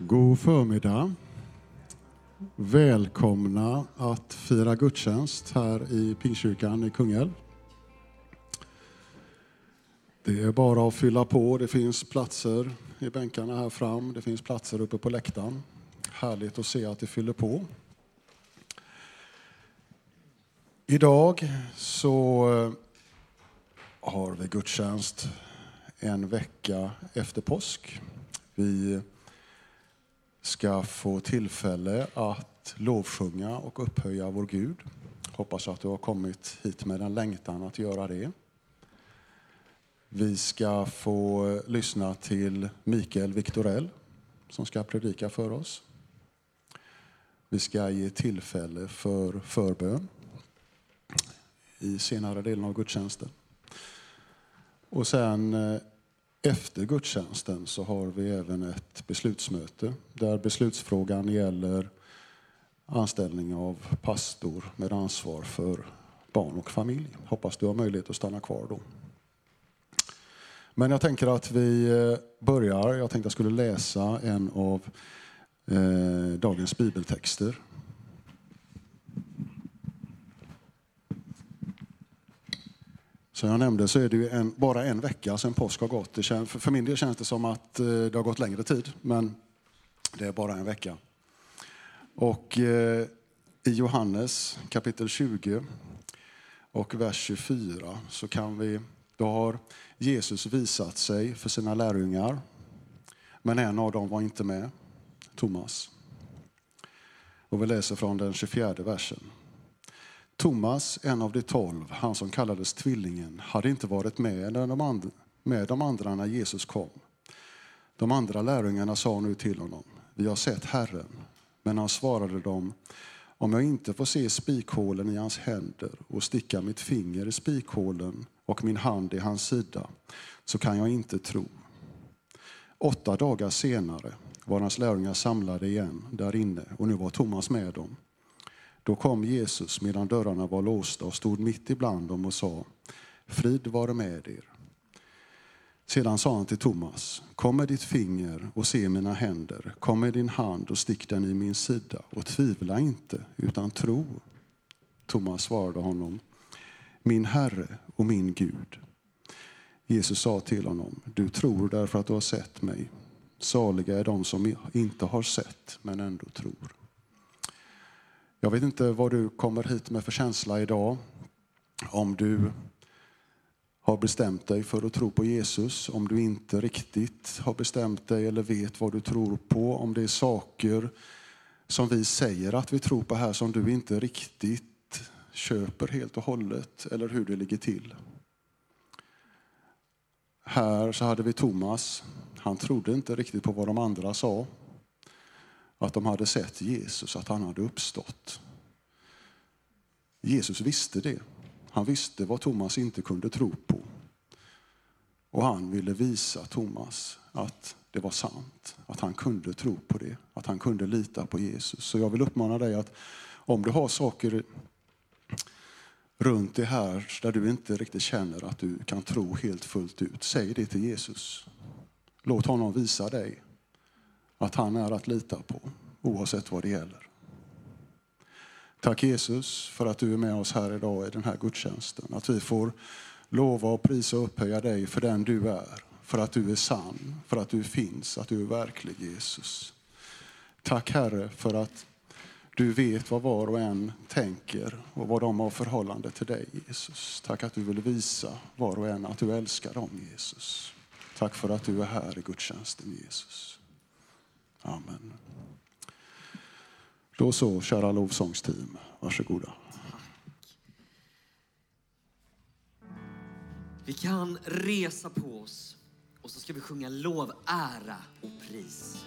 God förmiddag. Välkomna att fira gudstjänst här i Pingstkyrkan i Kungälv. Det är bara att fylla på. Det finns platser i bänkarna här fram. Det finns platser uppe på läktaren. Härligt att se att det fyller på. Idag så eh, har vi gudstjänst en vecka efter påsk. Vi ska få tillfälle att lovsjunga och upphöja vår Gud. Hoppas att du har kommit hit med en längtan att göra det. Vi ska få lyssna till Mikael Viktorell som ska predika för oss. Vi ska ge tillfälle för förbön i senare delen av gudstjänsten. Och sen eh, efter gudstjänsten så har vi även ett beslutsmöte där beslutsfrågan gäller anställning av pastor med ansvar för barn och familj. Hoppas du har möjlighet att stanna kvar då. Men jag tänker att vi eh, börjar. Jag tänkte jag skulle läsa en av eh, dagens bibeltexter. Som jag nämnde så är det en, bara en vecka sedan påsk har gått. Känns, för min del känns det som att eh, det har gått längre tid, men det är bara en vecka. Och eh, i Johannes kapitel 20 och vers 24 så kan vi, då har Jesus visat sig för sina lärjungar, men en av dem var inte med, Thomas. Och vi läser från den 24 versen. Thomas, en av de tolv, han som kallades tvillingen, hade inte varit med, de andra, med de andra när Jesus kom. De andra lärjungarna sa nu till honom, vi har sett Herren. Men han svarade dem, om jag inte får se spikhålen i hans händer och sticka mitt finger i spikhålen och min hand i hans sida, så kan jag inte tro. Åtta dagar senare var hans lärjungar samlade igen där inne och nu var Thomas med dem. Då kom Jesus medan dörrarna var låsta och stod mitt ibland dem och sa Frid vare med er. Sedan sa han till Thomas, kom med ditt finger och se mina händer, kom med din hand och stick den i min sida och tvivla inte utan tro. Thomas svarade honom, min Herre och min Gud. Jesus sa till honom, du tror därför att du har sett mig. Saliga är de som inte har sett men ändå tror. Jag vet inte vad du kommer hit med för känsla idag. Om du har bestämt dig för att tro på Jesus, om du inte riktigt har bestämt dig eller vet vad du tror på, om det är saker som vi säger att vi tror på här som du inte riktigt köper helt och hållet, eller hur det ligger till. Här så hade vi Thomas. Han trodde inte riktigt på vad de andra sa att de hade sett Jesus, att han hade uppstått. Jesus visste det. Han visste vad Thomas inte kunde tro på. Och han ville visa Thomas att det var sant, att han kunde tro på det, att han kunde lita på Jesus. Så jag vill uppmana dig att om du har saker runt det här där du inte riktigt känner att du kan tro helt fullt ut, säg det till Jesus. Låt honom visa dig att han är att lita på, oavsett vad det gäller. Tack Jesus för att du är med oss här idag i den här gudstjänsten. Att vi får lova och prisa och upphöja dig för den du är. För att du är sann, för att du finns, att du är verklig Jesus. Tack Herre för att du vet vad var och en tänker och vad de har förhållande till dig Jesus. Tack att du vill visa var och en att du älskar dem Jesus. Tack för att du är här i gudstjänsten Jesus. Amen. Då så, kära lovsångsteam, varsågoda. Vi kan resa på oss och så ska vi sjunga lov, ära och pris.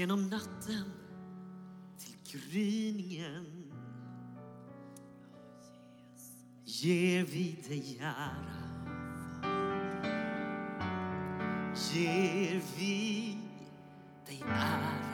Genom natten till gryningen ger vi dig ära. Ger vi dig ära.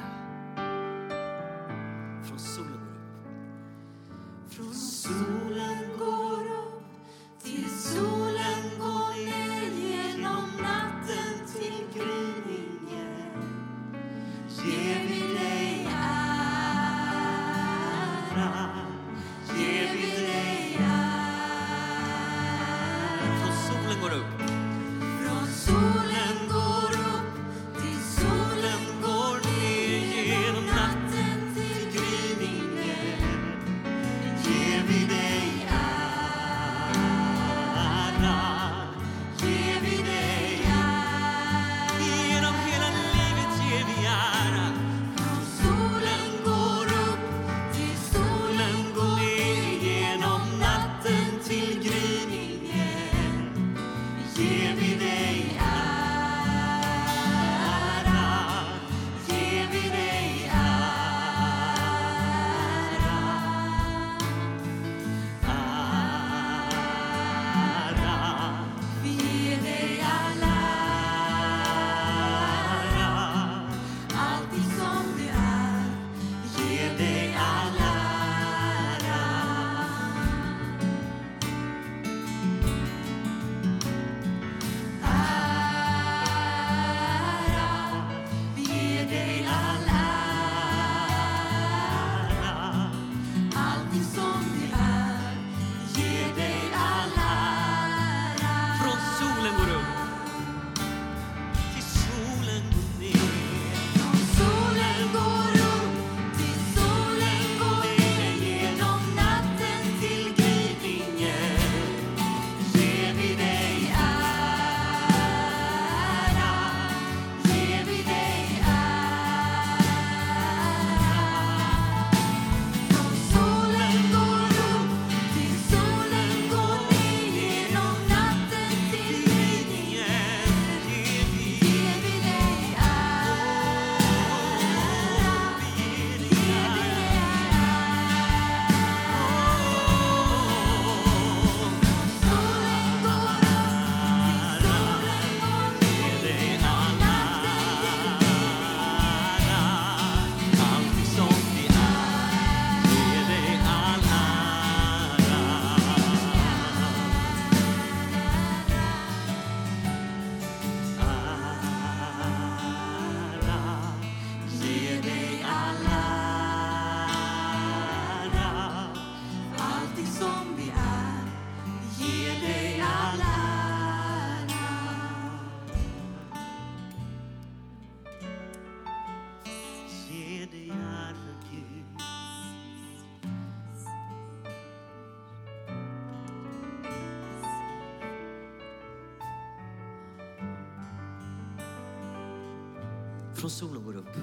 från solen går upp.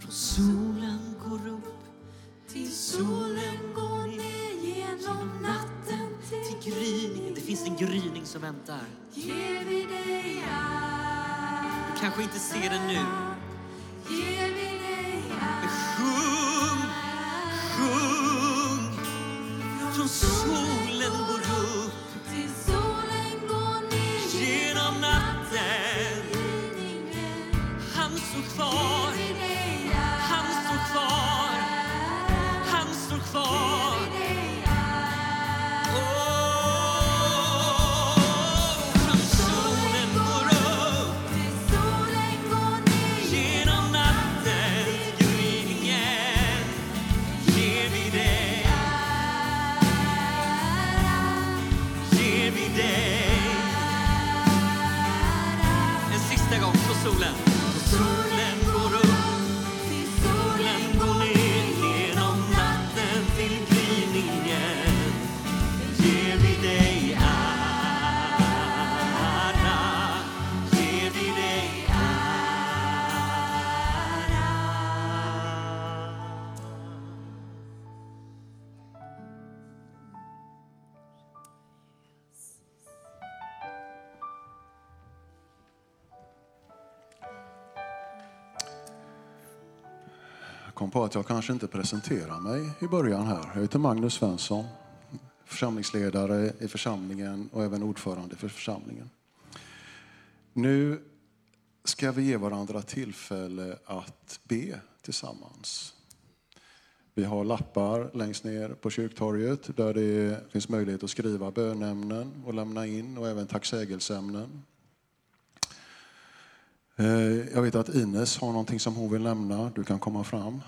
Från solen går upp till solen går ner genom natten till gryningen. Det finns en gryning som väntar. Ger vi dig allt. Du kanske inte ser den nu. Att jag kanske inte presenterar mig i början här. Jag heter Magnus Svensson, församlingsledare i församlingen och även ordförande för församlingen. Nu ska vi ge varandra tillfälle att be tillsammans. Vi har lappar längst ner på kyrktorget där det finns möjlighet att skriva bönämnen och lämna in och även tacksägelseämnen. Eh, jag vet att Ines har någonting som hon vill nämna. Du kan komma fram.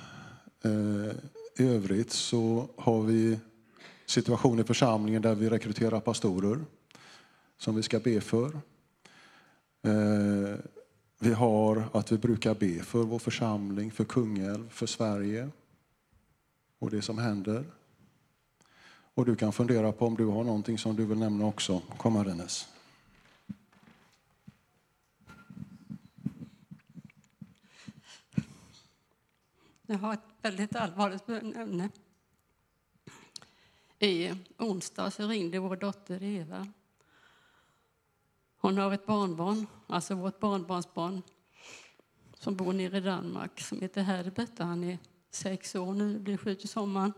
Eh, I övrigt så har vi situation i församlingen där vi rekryterar pastorer som vi ska be för. Eh, vi har att vi brukar be för vår församling, för Kungälv, för Sverige och det som händer. Och du kan fundera på om du har någonting som du vill nämna också. Kom här Jag har ett väldigt allvarligt ämne. I onsdag så ringde vår dotter Eva. Hon har ett barnbarn, alltså vårt barnbarnsbarn, som bor nere i Danmark, som heter Herbert. Han är sex år nu, blir sju till sommaren.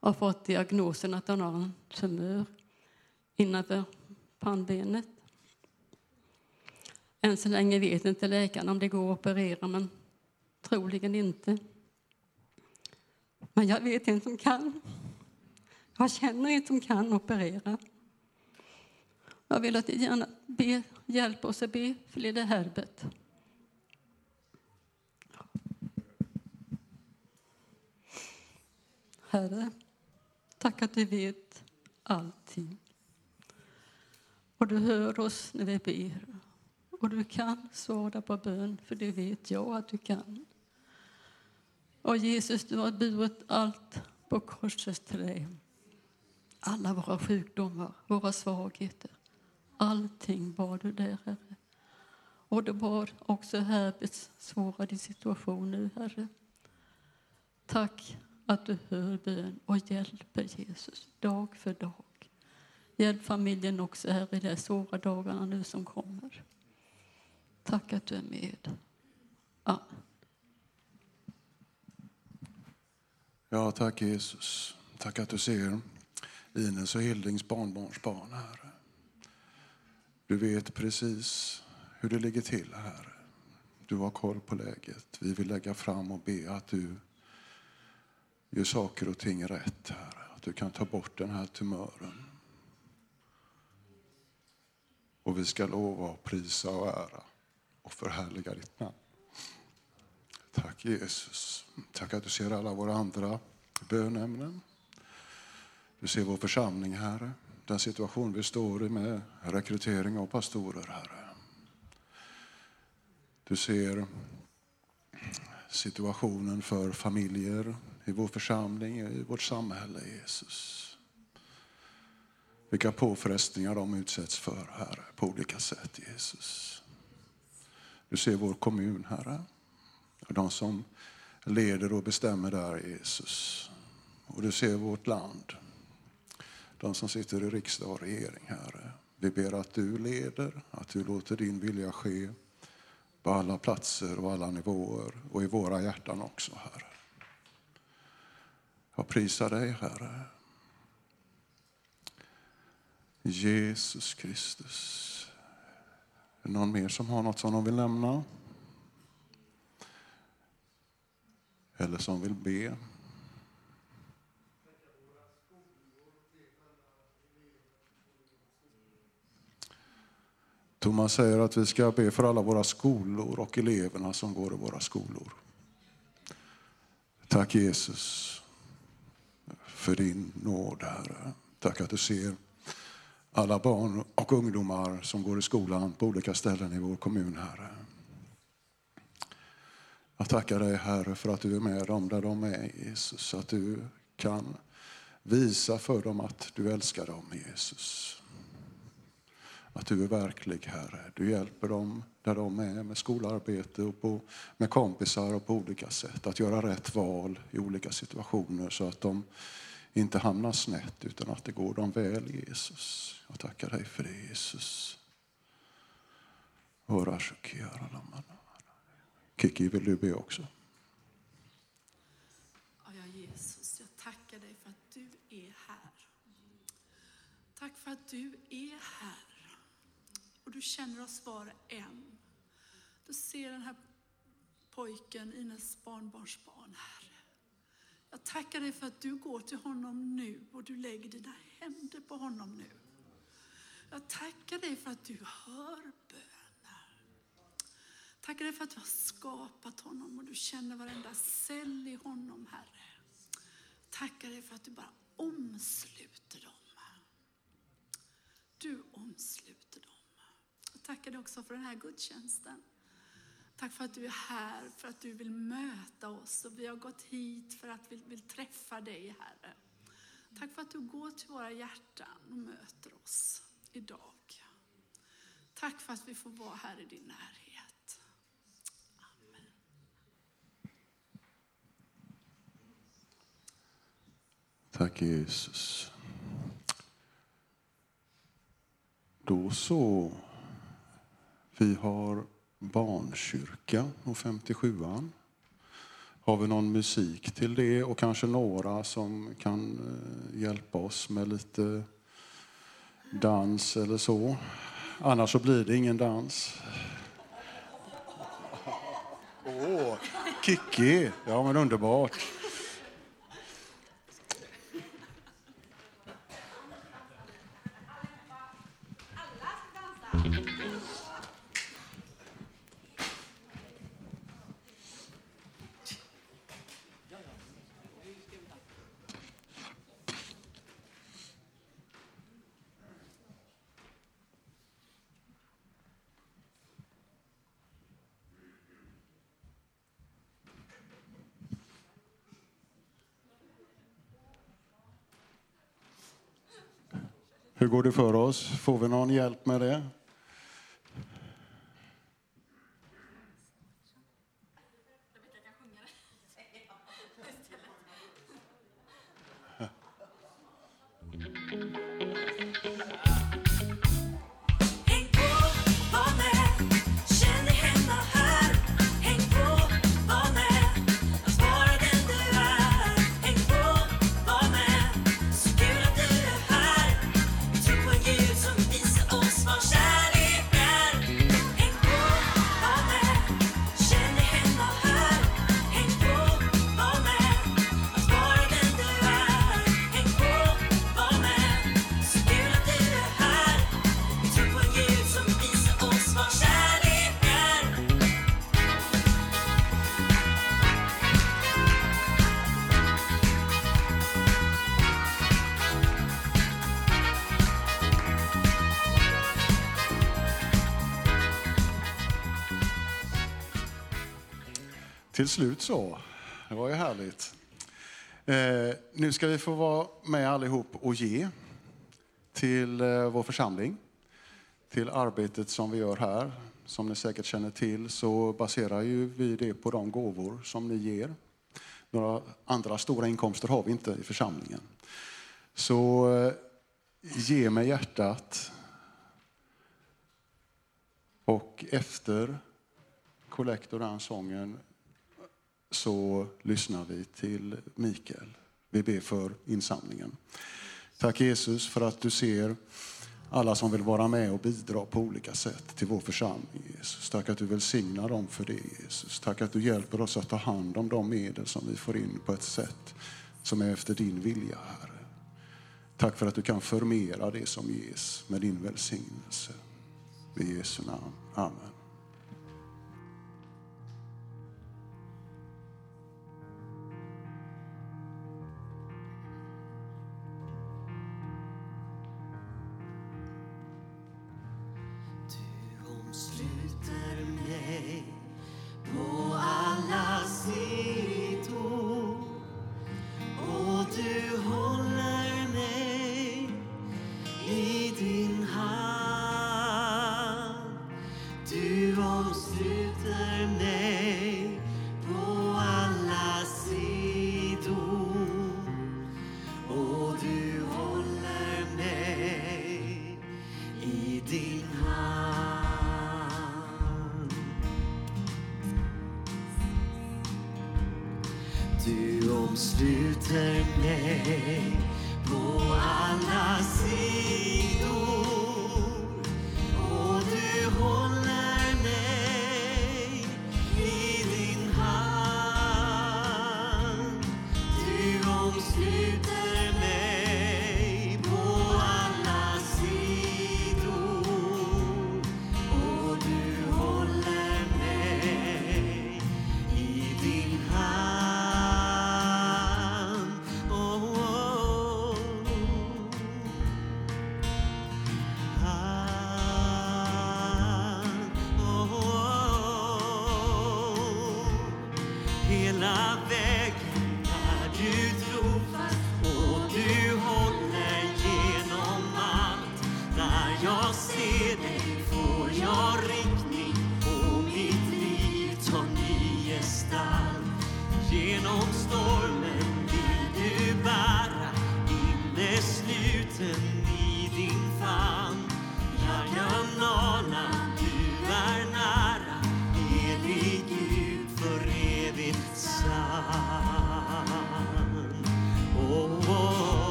Har fått diagnosen att han har en tumör innanför pannbenet. Än så länge vet inte läkaren om det går att operera, men troligen inte. Men jag vet en som kan. Jag känner en som kan operera. Jag vill att ni gärna be, hjälp oss att be för lille Herbert. Herre, tack att du vet allting. Och du hör oss när vi ber. Och du kan svara på bön, för det vet jag att du kan. Och Jesus, du har burit allt på korsets trä. Alla våra sjukdomar, våra svagheter. Allting bar du där, Herre. Och du bar också Herberts svåra situation nu, Herre. Tack att du hör bön och hjälper Jesus dag för dag. Hjälp familjen också här i de svåra dagarna nu som kommer. Tack att du är med. Amen. Ja, tack Jesus. Tack att du ser Ines och Hildings barnbarnsbarn, Herre. Du vet precis hur det ligger till, Herre. Du har koll på läget. Vi vill lägga fram och be att du gör saker och ting rätt, Herre. Att du kan ta bort den här tumören. Och vi ska lova att prisa och ära och förhärliga ditt namn. Tack Jesus. Tack att du ser alla våra andra bönämnen. Du ser vår församling, Herre. Den situation vi står i med rekrytering av pastorer, Herre. Du ser situationen för familjer i vår församling, i vårt samhälle, Jesus. Vilka påfrestningar de utsätts för, Herre, på olika sätt, Jesus. Du ser vår kommun, Herre. Och de som leder och bestämmer där, Jesus. Och du ser vårt land. De som sitter i riksdag och regering, Herre. Vi ber att du leder, att du låter din vilja ske på alla platser och alla nivåer och i våra hjärtan också, Herre. Jag prisar dig, Herre. Jesus Kristus. Är det någon mer som har något som de vill nämna? Eller som vill be? Thomas säger att vi ska be för alla våra skolor och eleverna som går i våra skolor. Tack Jesus för din nåd, Herre. Tack att du ser alla barn och ungdomar som går i skolan på olika ställen i vår kommun, Herre. Jag tackar dig, Herre, för att du är med dem där de är, Jesus. Att du kan visa för dem att du älskar dem, Jesus. Att du är verklig, Herre. Du hjälper dem där de är med skolarbete och på, med kompisar och på olika sätt. Att göra rätt val i olika situationer så att de inte hamnar snett utan att det går dem väl, Jesus. Jag tackar dig för det, Jesus. Kiki, vill du be också? Ja, Jesus, jag tackar dig för att du är här. Tack för att du är här. Och du känner oss var en. Du ser den här pojken, Ines barnbarnsbarn, här. Jag tackar dig för att du går till honom nu och du lägger dina händer på honom nu. Jag tackar dig för att du hör bön. Tackar dig för att du har skapat honom och du känner varenda cell i honom, Herre. Tackar dig för att du bara omsluter dem. Du omsluter dem. Jag tackar dig också för den här gudstjänsten. Tack för att du är här, för att du vill möta oss. Och vi har gått hit för att vi vill träffa dig, Herre. Tack för att du går till våra hjärtan och möter oss idag. Tack för att vi får vara här i din närhet. Amen. Tack Jesus. Då så. Vi har barnkyrka och 57an. Har vi någon musik till det och kanske några som kan eh, hjälpa oss med lite dans eller så? Annars så blir det ingen dans. Åh, Kikki! Ja, men underbart. Hur går det för oss? Får vi någon hjälp med det? Till slut så. Det var ju härligt. Eh, nu ska vi få vara med allihop och ge till eh, vår församling. Till arbetet som vi gör här. Som ni säkert känner till så baserar ju vi det på de gåvor som ni ger. Några andra stora inkomster har vi inte i församlingen. Så eh, ge med hjärtat. Och efter kollekt och den sången så lyssnar vi till Mikael. Vi ber för insamlingen. Tack Jesus för att du ser alla som vill vara med och bidra på olika sätt till vår församling. Jesus. Tack att du välsignar dem för det Jesus. Tack att du hjälper oss att ta hand om de medel som vi får in på ett sätt som är efter din vilja, Herre. Tack för att du kan förmera det som ges med din välsignelse. I Jesu namn. Amen.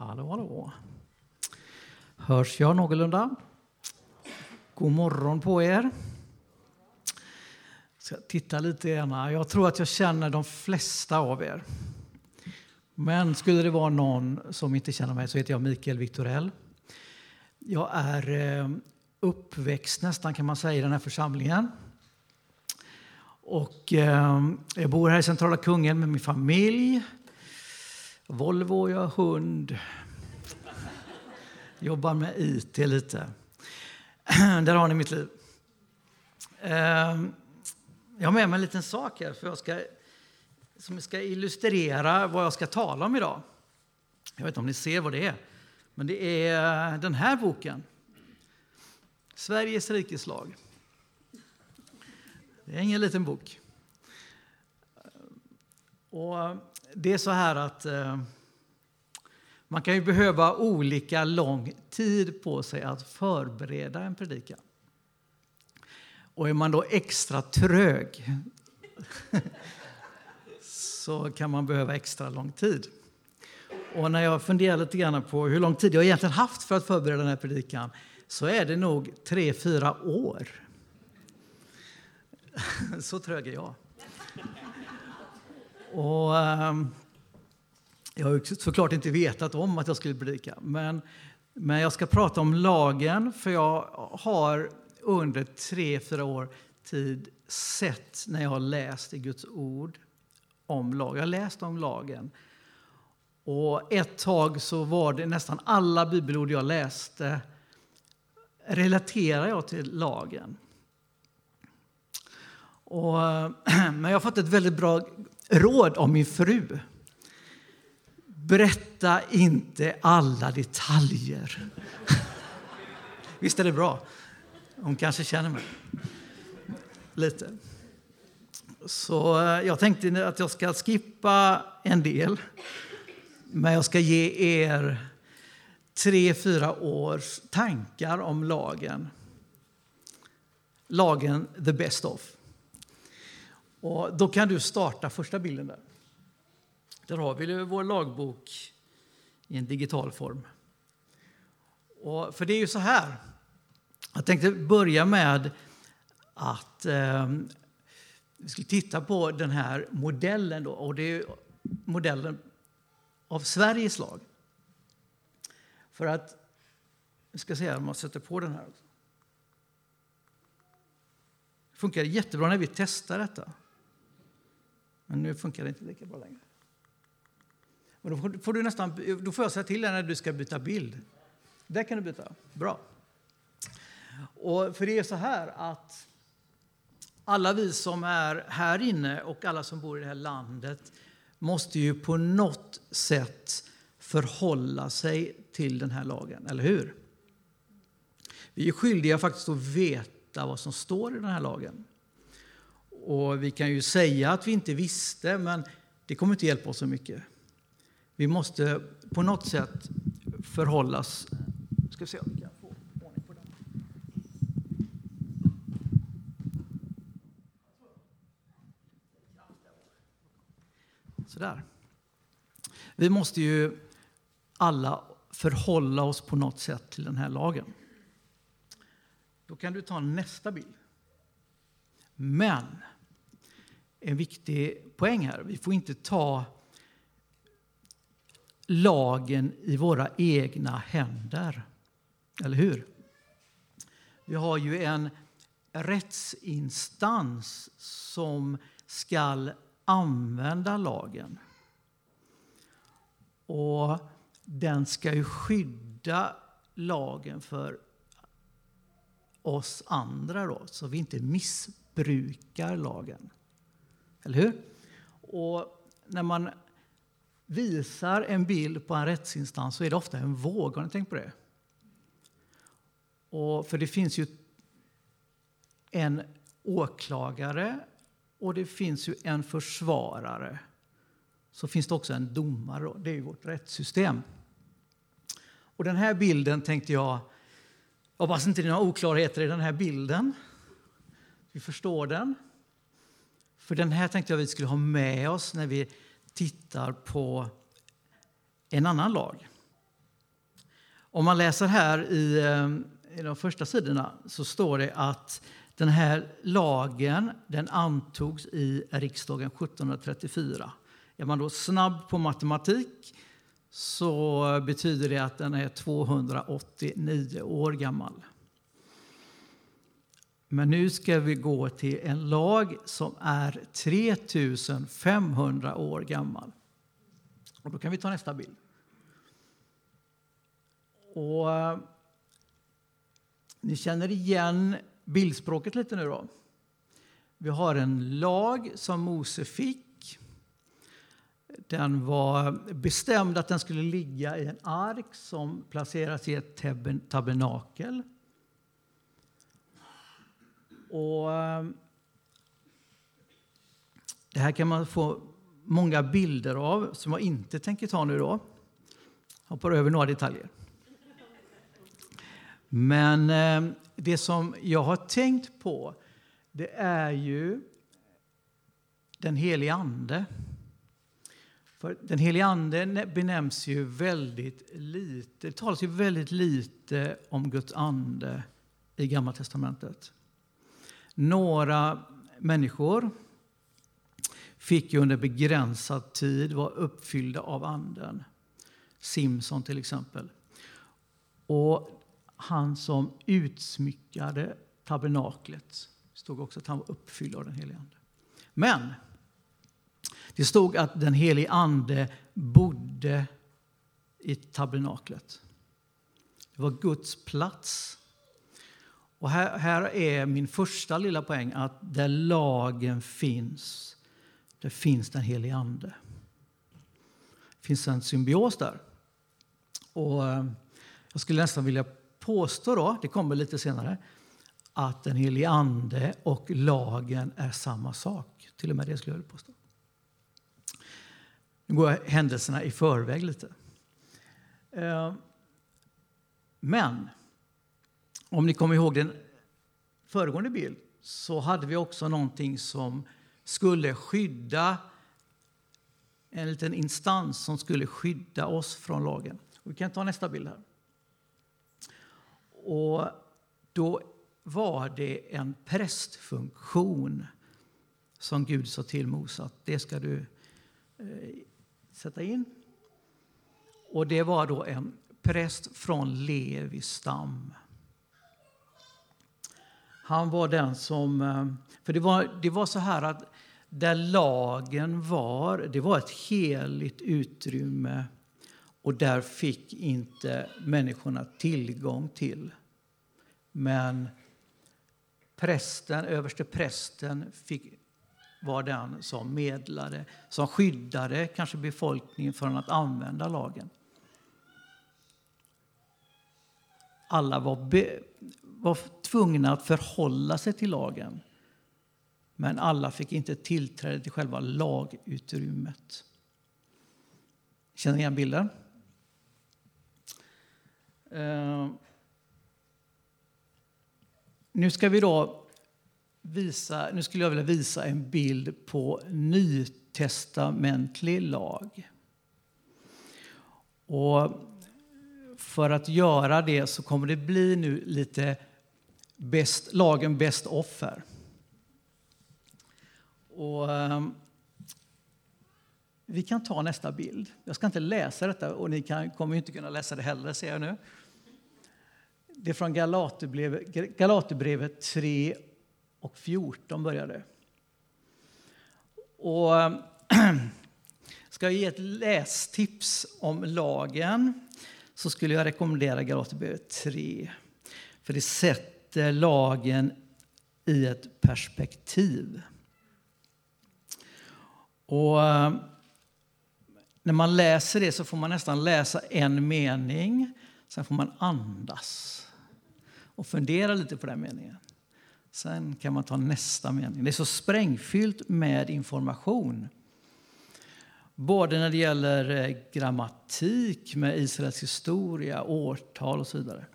Hallå, hallå. Hörs jag någorlunda? God morgon på er. Jag ska titta lite gärna. Jag tror att jag känner de flesta av er. Men skulle det vara någon som inte känner mig så heter jag Mikael Viktorell. Jag är eh, uppväxt nästan kan man säga i den här församlingen. Och eh, jag bor här i centrala Kungälv med min familj. Volvo, jag har hund. Jobbar med IT lite. Där har ni mitt liv. Eh, jag har med mig en liten sak här för jag ska, som ska illustrera vad jag ska tala om idag. Jag vet inte om ni ser vad det är, men det är den här boken. Sveriges rikes lag. Det är ingen liten bok. Och det är så här att eh, man kan ju behöva olika lång tid på sig att förbereda en predikan. Och är man då extra trög så kan man behöva extra lång tid. Och när jag funderar lite grann på hur lång tid jag egentligen haft för att förbereda den här predikan så är det nog tre, fyra år. Så trög är jag. Och, ehm, jag har såklart inte vetat om att jag skulle predika, men, men jag ska prata om lagen för jag har under tre, fyra år tid sett när jag har läst i Guds ord om lag. Jag har läst om lagen. Och ett tag så var det nästan alla bibelord jag läste relaterar jag till lagen. Och, men jag har fått ett väldigt bra råd av min fru. Berätta inte alla detaljer. Visst är det bra? Hon kanske känner mig lite. Så eh, jag tänkte att jag ska skippa en del. Men jag ska ge er tre, fyra års tankar om lagen. Lagen the best of. Och då kan du starta första bilden där. Där har vi vår lagbok i en digital form. Och för det är ju så här. Jag tänkte börja med att eh, vi skulle titta på den här modellen. Då, och det är modellen av Sveriges lag. För att, jag ska se om man sätter på den här. Det funkar jättebra när vi testar detta. Men nu funkar det inte lika bra längre. Och då, får du nästan, då får jag säga till dig när du ska byta bild. Där kan du byta. Bra. Och för det är så här att alla vi som är här inne och alla som bor i det här landet måste ju på något sätt förhålla sig till den här lagen, eller hur? Vi är skyldiga faktiskt att veta vad som står i den här lagen. Och vi kan ju säga att vi inte visste, men det kommer inte hjälpa oss så mycket. Vi måste på något sätt förhållas... Ska se om vi kan få ordning på den. Sådär. Vi måste ju alla förhålla oss på något sätt till den här lagen. Då kan du ta nästa bild. Men en viktig poäng här, vi får inte ta lagen i våra egna händer. Eller hur? Vi har ju en rättsinstans som ska använda lagen. Och den ska ju skydda lagen för oss andra då, så vi inte missbrukar lagen. Eller hur? Och när man visar en bild på en rättsinstans så är det ofta en våg. Har ni tänkt på det? Och för det finns ju en åklagare och det finns ju en försvarare. Så finns det också en domare. Då. Det är ju vårt rättssystem. Och den här bilden tänkte jag, jag hoppas inte det är några oklarheter i den här bilden. Vi förstår den. För den här tänkte jag vi skulle ha med oss när vi tittar på en annan lag. Om man läser här i, eh, i de första sidorna så står det att den här lagen den antogs i riksdagen 1734. Är man då snabb på matematik så betyder det att den är 289 år gammal. Men nu ska vi gå till en lag som är 3500 år gammal. Och då kan vi ta nästa bild. Och, eh, ni känner igen bildspråket lite nu då? vi har en lag som Mose fick. Den var bestämd att den skulle ligga i en ark som placeras i ett tabernakel. Och ehm, det här kan man få många bilder av som jag inte tänker ta nu då. Hoppar över några detaljer. Men ehm, det som jag har tänkt på det är ju den helige Ande. För den helige Ande benämns ju väldigt lite, det talas ju väldigt lite om Guds ande i Gamla testamentet. Några människor fick ju under begränsad tid vara uppfyllda av anden. Simson till exempel. Och han som utsmyckade tabernaklet stod också att han var uppfylld av den helige Ande. Men det stod att den helige Ande bodde i tabernaklet. Det var Guds plats. Och här, här är min första lilla poäng att där lagen finns, där finns den helige Ande. Det finns en symbios där. Och eh, jag skulle nästan vilja påstå, då, det kommer lite senare, att den helige Ande och lagen är samma sak. Till och med det skulle jag vilja påstå. Nu går jag händelserna i förväg lite. Eh, men om ni kommer ihåg den föregående bild så hade vi också någonting som skulle skydda en liten instans som skulle skydda oss från lagen. Vi kan ta nästa bild här. Och då var det en prästfunktion som Gud sa till Mose att det ska du eh, sätta in. Och det var då en präst från Levis stam. Han var den som... Eh, för det var, det var så här att där lagen var, det var ett heligt utrymme och där fick inte människorna tillgång till. Men prästen, överste prästen fick var den som medlade, som skyddade kanske befolkningen från att använda lagen. Alla var, be, var tvungna att förhålla sig till lagen. Men alla fick inte tillträde till själva lagutrymmet. Känner ni igen bilden? Uh, nu ska vi då visa, nu skulle jag vilja visa en bild på nytestamentlig lag. Och för att göra det så kommer det bli nu lite best, lagen bäst offer. Och, um, vi kan ta nästa bild. Jag ska inte läsa detta och ni kan, kommer inte kunna läsa det heller ser jag nu. Det är från Galaterbrevet, Galaterbrevet 3 och 14 började. Och ehm, ska jag ge ett lästips om lagen så skulle jag rekommendera Galaterbrevet 3. För det sätter lagen i ett perspektiv. Och eh, när man läser det så får man nästan läsa en mening, sen får man andas och fundera lite på den meningen. Sen kan man ta nästa mening. Det är så sprängfyllt med information. Både när det gäller eh, grammatik, med Israels historia, årtal och så vidare.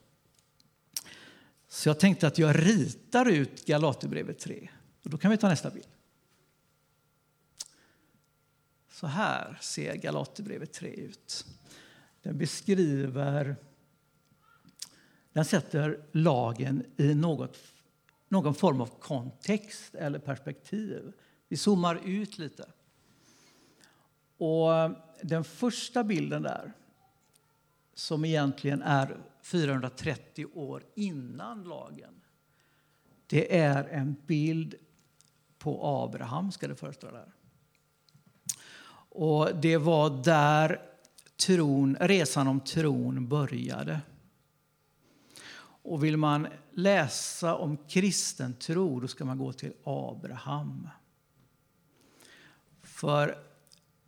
Så jag tänkte att jag ritar ut Galaterbrevet 3. Och då kan vi ta nästa bild. Så här ser Galaterbrevet 3 ut. Den beskriver den sätter lagen i något, någon form av kontext eller perspektiv. Vi zoomar ut lite. Och den första bilden där, som egentligen är 430 år innan lagen, det är en bild på Abraham, ska det föreställa. där. Och det var där tron, resan om tron började. Och vill man läsa om kristen tro, då ska man gå till Abraham. För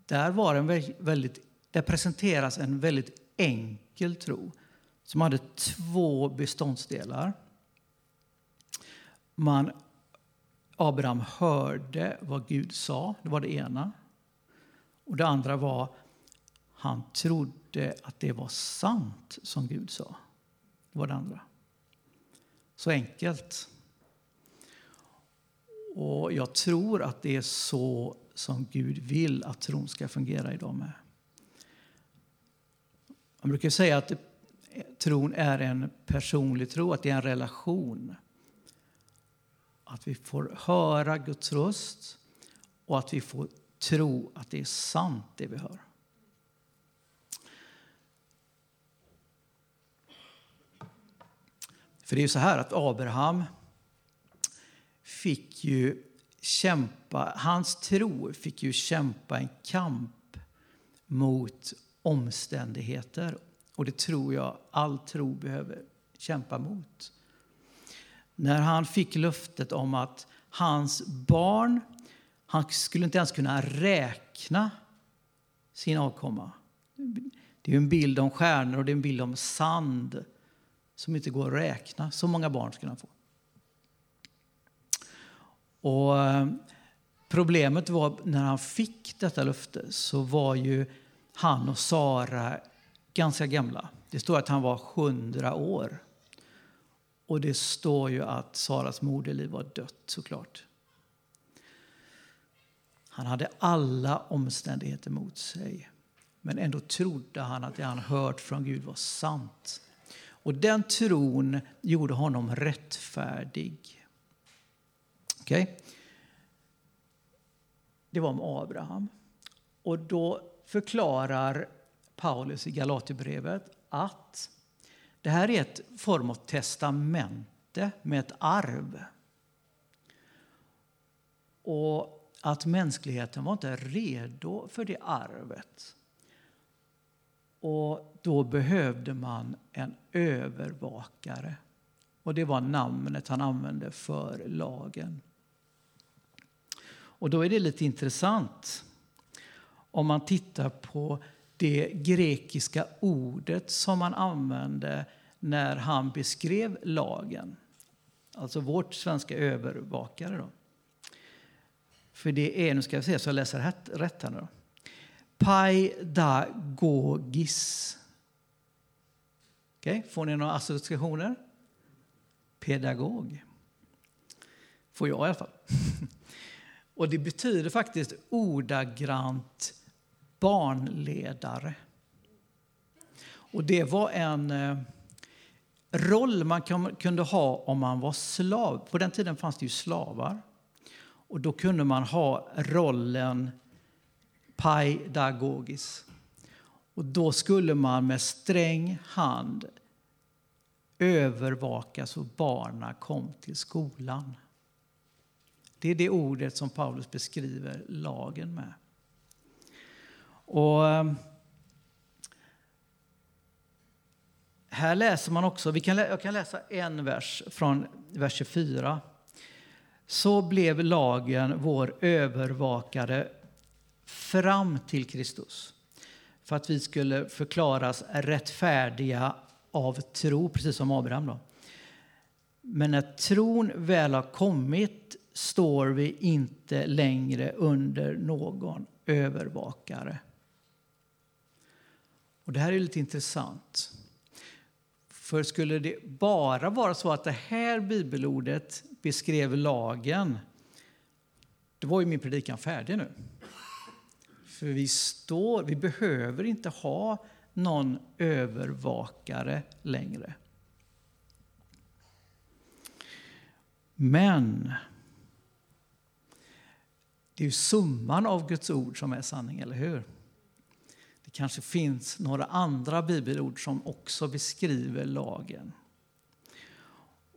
där, var en väldigt, där presenteras en väldigt enkel tro som hade två beståndsdelar. Man, Abraham hörde vad Gud sa, det var det ena. Och det andra var han trodde att det var sant som Gud sa. Det var det andra. Så enkelt. Och jag tror att det är så som Gud vill att tron ska fungera idag med. Man brukar säga att tron är en personlig tro, att det är en relation. Att vi får höra Guds röst och att vi får tro att det är sant det vi hör. För det är ju så här att Abraham fick ju kämpa, hans tro fick ju kämpa en kamp mot omständigheter. Och det tror jag all tro behöver kämpa mot. När han fick löftet om att hans barn, han skulle inte ens kunna räkna sin avkomma. Det är ju en bild om stjärnor och det är en bild om sand som inte går att räkna. Så många barn skulle han få. Och eh, problemet var när han fick detta löfte så var ju han och Sara ganska gamla. Det står att han var 100 år. Och det står ju att Saras moderliv var dött såklart. Han hade alla omständigheter mot sig. Men ändå trodde han att det han hört från Gud var sant. Och den tron gjorde honom rättfärdig. Okay? Det var om Abraham. Och då förklarar Paulus i Galaterbrevet att det här är ett form av testamente med ett arv. Och att mänskligheten var inte redo för det arvet. Och då behövde man en övervakare. Och det var namnet han använde för lagen. Och då är det lite intressant om man tittar på det grekiska ordet som man använde när han beskrev lagen. Alltså vårt svenska övervakare. Då. För det är, nu ska jag se så jag läser rätt, rätt här nu. Då. Paidagogis. Okay, får ni några associationer? Pedagog. Får jag i alla fall. Och det betyder faktiskt ordagrant barnledare. Och det var en eh, roll man kunde ha om man var slav. På den tiden fanns det ju slavar. Och då kunde man ha rollen paidagogis. Och då skulle man med sträng hand övervaka så barnen kom till skolan. Det är det ordet som Paulus beskriver lagen med. Och eh, här läser man också, vi kan, jag kan läsa en vers från vers 24. Så blev lagen vår övervakare fram till Kristus för att vi skulle förklaras rättfärdiga av tro, precis som Abraham. Då. Men när tron väl har kommit står vi inte längre under någon övervakare. Och Det här är lite intressant. För skulle det bara vara så att det här bibelordet beskrev lagen, då var ju min predikan färdig nu. För vi, står, vi behöver inte ha någon övervakare längre. Men det är ju summan av Guds ord som är sanning, eller hur? Det kanske finns några andra bibelord som också beskriver lagen.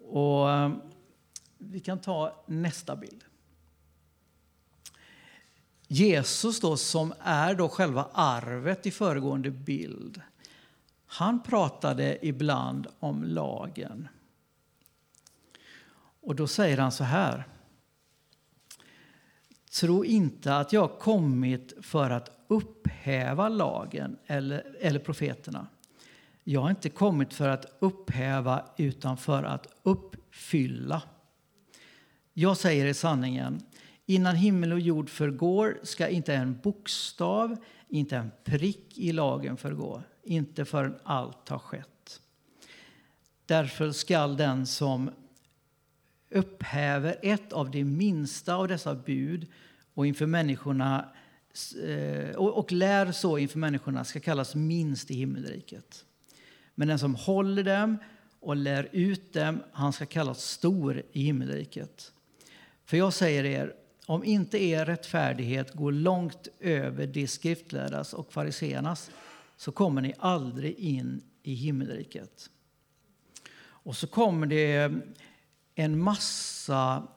Och eh, Vi kan ta nästa bild. Jesus då, som är då själva arvet i föregående bild, han pratade ibland om lagen. Och då säger han så här. Tro inte att jag kommit för att upphäva lagen eller, eller profeterna. Jag har inte kommit för att upphäva utan för att uppfylla. Jag säger i sanningen, innan himmel och jord förgår ska inte en bokstav, inte en prick i lagen förgå, inte förrän allt har skett. Därför skall den som upphäver ett av de minsta av dessa bud och, inför människorna, eh, och, lär så inför människorna ska kallas minst i himmelriket. Men den som håller dem och lär ut dem, han ska kallas stor i himmelriket. För jag säger er, om inte er rättfärdighet går långt över de skriftlärdas och fariseernas så kommer ni aldrig in i himmelriket. Och så kommer det en massa,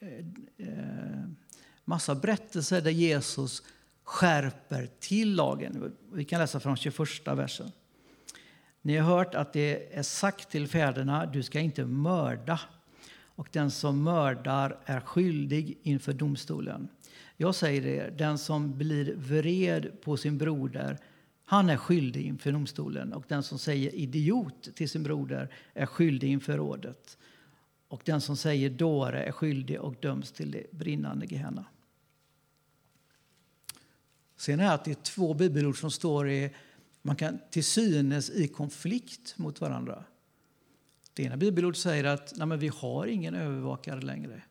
Eh, massa berättelser där Jesus skärper till lagen. Vi kan läsa från 21 versen. Ni har hört att det är sagt till fäderna, du ska inte mörda. Och den som mördar är skyldig inför domstolen. Jag säger er, den som blir vred på sin broder, han är skyldig inför domstolen. Och den som säger idiot till sin broder är skyldig inför rådet. Och den som säger dåre är skyldig och döms till det brinnande Gehenna. Sen är att det är två bibelord som står i, man kan till synes i konflikt mot varandra. Det ena bibelordet säger att nej, men vi har ingen övervakare längre.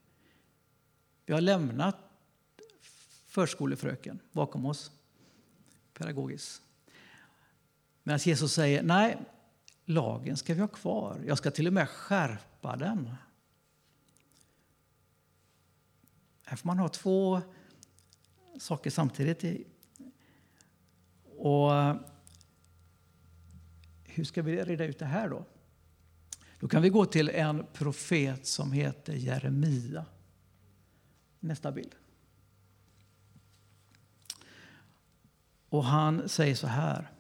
Vi har lämnat förskolefröken bakom oss, pedagogiskt. Medan Jesus säger nej, lagen ska vi ha kvar. Jag ska till och med skärpa den. Här får man ha två saker samtidigt. Och hur ska vi reda ut det här då? Då kan vi gå till en profet som heter Jeremia. Nästa bild. Och han säger så här.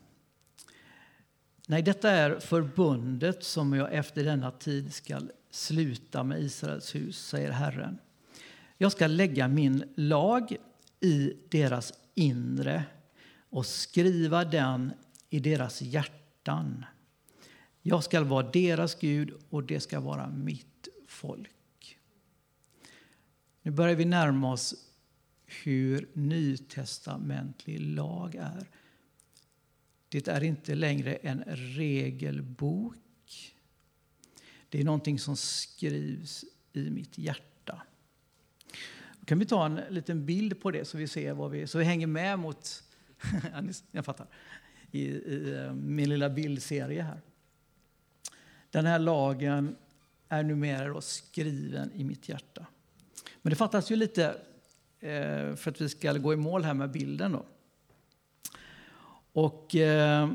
Nej, detta är förbundet som jag efter denna tid skall sluta med Israels hus, säger Herren. Jag ska lägga min lag i deras inre och skriva den i deras hjärtan. Jag ska vara deras Gud och det ska vara mitt folk. Nu börjar vi närma oss hur nytestamentlig lag är. Det är inte längre en regelbok. Det är någonting som skrivs i mitt hjärta. Då kan vi ta en liten bild på det så vi ser vad vi, så vi hänger med mot, jag fattar, i, i eh, min lilla bildserie här. Den här lagen är numera skriven i mitt hjärta. Men det fattas ju lite eh, för att vi ska gå i mål här med bilden. Då. Och eh,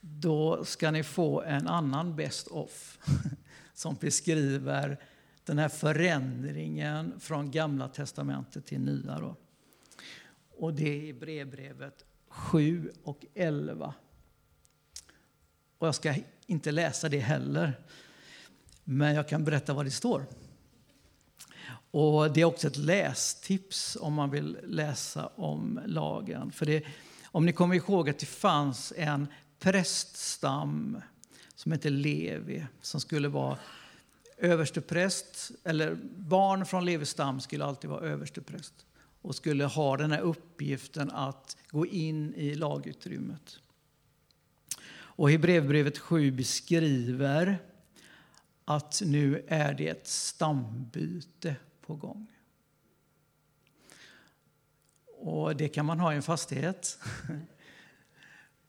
då ska ni få en annan best of som beskriver den här förändringen från Gamla testamentet till Nya. Då. Och det är i brevbrevet 7 och 11. Och jag ska inte läsa det heller, men jag kan berätta vad det står. Och Det är också ett lästips om man vill läsa om lagen. För det, om ni kommer ihåg att det fanns en präststam som hette Levi som skulle vara överstepräst, eller barn från Levestam skulle alltid vara överstepräst och skulle ha den här uppgiften att gå in i lagutrymmet. Och Hebreerbrevet 7 beskriver att nu är det ett stambyte på gång. Och det kan man ha i en fastighet.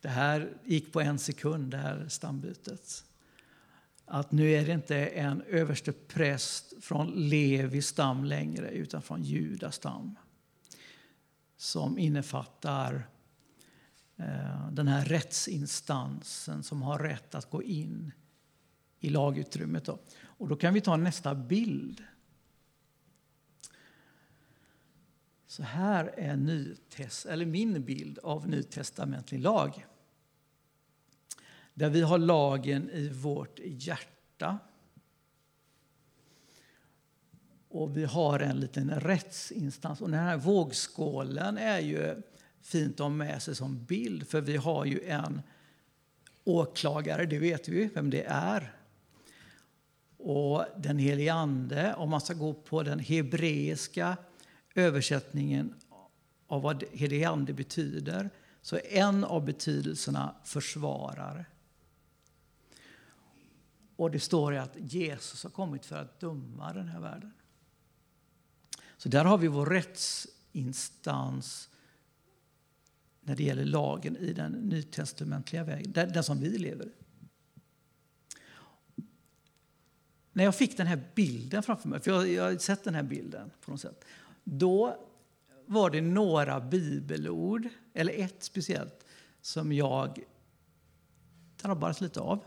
Det här gick på en sekund, det här stambytet. Att nu är det inte en överste präst från Levi stam längre, utan från Judas stam. Som innefattar eh, den här rättsinstansen som har rätt att gå in i lagutrymmet. Då. Och då kan vi ta nästa bild. Så här är nytest, eller min bild av nytestamentlig lag. Där vi har lagen i vårt hjärta. Och vi har en liten rättsinstans. Och den här vågskålen är ju fint att ha med sig som bild. För vi har ju en åklagare, det vet vi vem det är. Och den helige Ande, om man ska gå på den hebreiska översättningen av vad helig ande betyder, så är en av betydelserna försvarare. Och det står att Jesus har kommit för att döma den här världen. Så där har vi vår rättsinstans när det gäller lagen i den nytestamentliga vägen, den, den som vi lever i. När jag fick den här bilden framför mig, för jag, jag har sett den här bilden på något sätt, då var det några bibelord, eller ett speciellt, som jag drabbades lite av.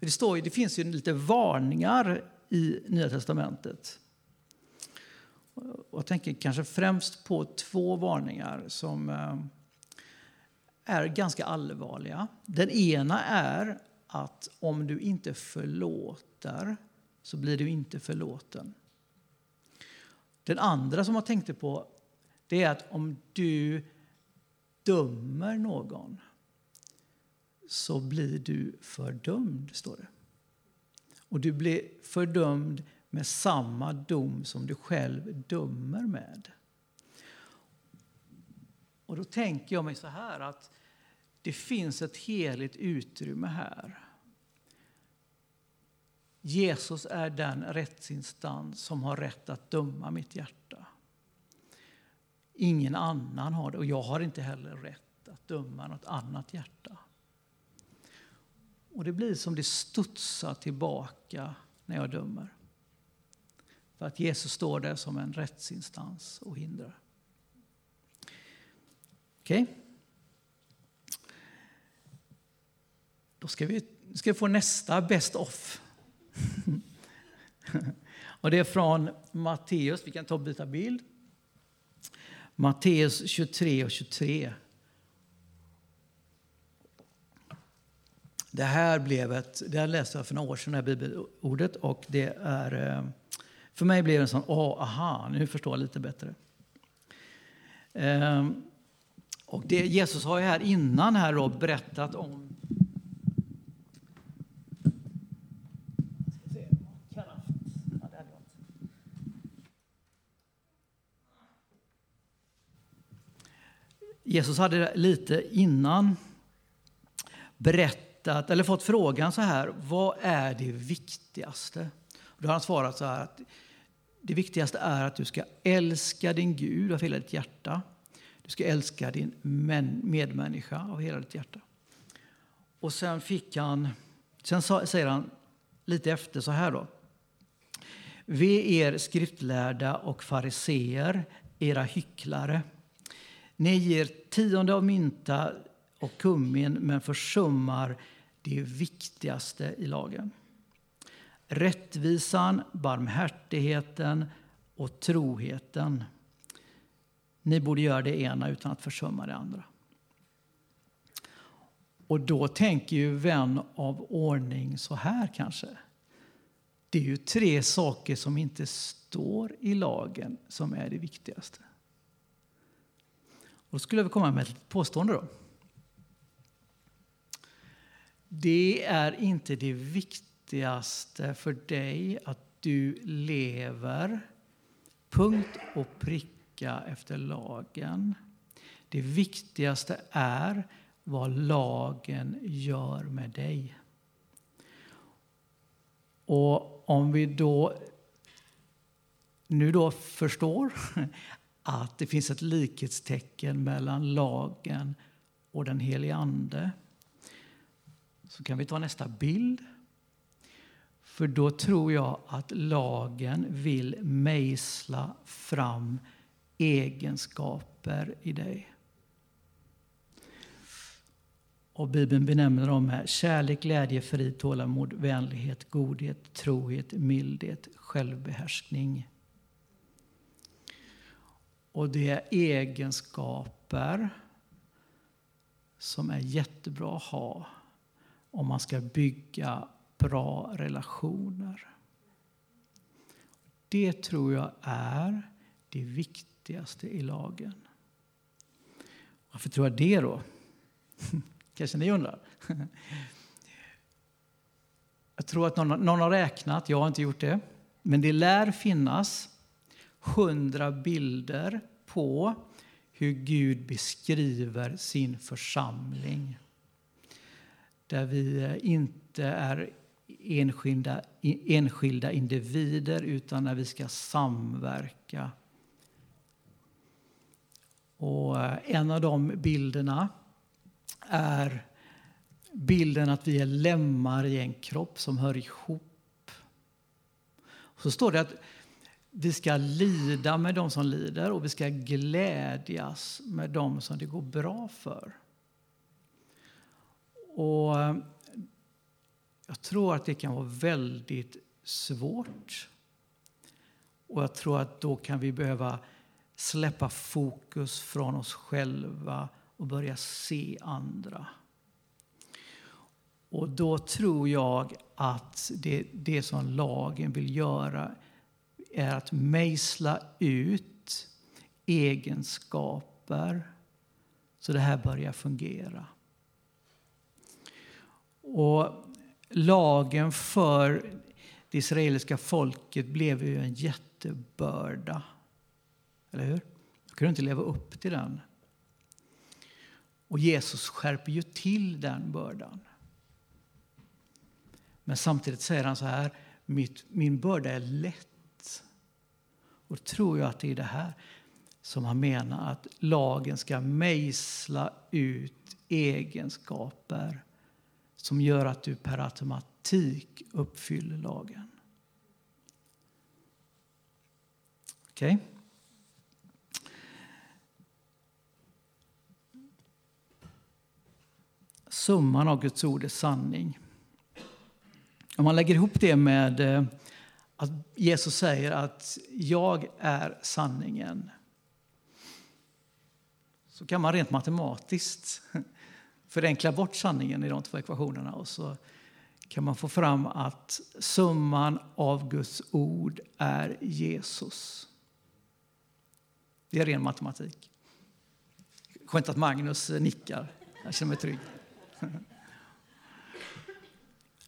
Det, står ju, det finns ju lite varningar i Nya testamentet. Jag tänker kanske främst på två varningar som eh, är ganska allvarliga. Den ena är att om du inte förlåter så blir du inte förlåten. Den andra som jag tänkte på det är att om du dömer någon så blir du fördömd, står det. Och du blir fördömd med samma dom som du själv dömer med. Och då tänker jag mig så här att det finns ett heligt utrymme här. Jesus är den rättsinstans som har rätt att döma mitt hjärta. Ingen annan har det och jag har inte heller rätt att döma något annat hjärta. Och det blir som det studsar tillbaka när jag dömer. För att Jesus står där som en rättsinstans och hindrar. Okej? Okay. Då ska vi, ska vi få nästa Best of. och det är från Matteus. Vi kan ta och byta bild. Matteus 23 och 23. Det här blev ett, det här läste jag för några år sedan, det här bibelordet, och det är, eh, för mig blev det en sån, åh, aha, nu förstår jag lite bättre. Ehm, och det, Jesus har ju här innan här då berättat om Jesus hade lite innan berättat, eller fått frågan så här, vad är det viktigaste? Och då har han svarat så här att det viktigaste är att du ska älska din Gud av hela ditt hjärta. Du ska älska din medmänniska av hela ditt hjärta. Och sen fick han, sen säger han lite efter så här då. Ve er skriftlärda och fariseer, era hycklare. Ni ger tionde av mynta och kummin men försummar det viktigaste i lagen. Rättvisan, barmhärtigheten och troheten. Ni borde göra det ena utan att försumma det andra. Och då tänker ju vän av ordning så här kanske. Det är ju tre saker som inte står i lagen som är det viktigaste. Och då skulle jag komma med ett påstående. Då. Det är inte det viktigaste för dig att du lever punkt och pricka efter lagen. Det viktigaste är vad lagen gör med dig. Och om vi då nu då förstår att det finns ett likhetstecken mellan lagen och den helige Ande. Så kan vi ta nästa bild. För då tror jag att lagen vill mejsla fram egenskaper i dig. Och Bibeln benämner dem här kärlek, glädje, frid, tålamod, vänlighet, godhet, trohet, mildhet, självbehärskning. Och det är egenskaper som är jättebra att ha om man ska bygga bra relationer. Det tror jag är det viktigaste i lagen. Varför tror jag det då? Kanske ni undrar? Jag tror att någon, någon har räknat, jag har inte gjort det, men det lär finnas hundra bilder på hur Gud beskriver sin församling. Där vi eh, inte är enskilda, enskilda individer utan när vi ska samverka. Och eh, en av de bilderna är bilden att vi är lemmar i en kropp som hör ihop. Och så står det att vi ska lida med de som lider och vi ska glädjas med de som det går bra för. Och eh, jag tror att det kan vara väldigt svårt. Och jag tror att då kan vi behöva släppa fokus från oss själva och börja se andra. Och då tror jag att det, det som lagen vill göra är att mejsla ut egenskaper så det här börjar fungera. Och lagen för det israeliska folket blev ju en jättebörda. Eller hur? De kunde inte leva upp till den. Och Jesus skärper ju till den bördan. Men samtidigt säger han så här, Mitt, min börda är lätt. Och då tror jag att det är det här som han menar att lagen ska mejsla ut egenskaper som gör att du per automatik uppfyller lagen. Okej? Okay? Summan av Guds ord är sanning. Om man lägger ihop det med eh, att Jesus säger att jag är sanningen så kan man rent matematiskt förenkla bort sanningen i de två ekvationerna och så kan man få fram att summan av Guds ord är Jesus. Det är ren matematik. Skönt att Magnus nickar. Jag känner mig trygg.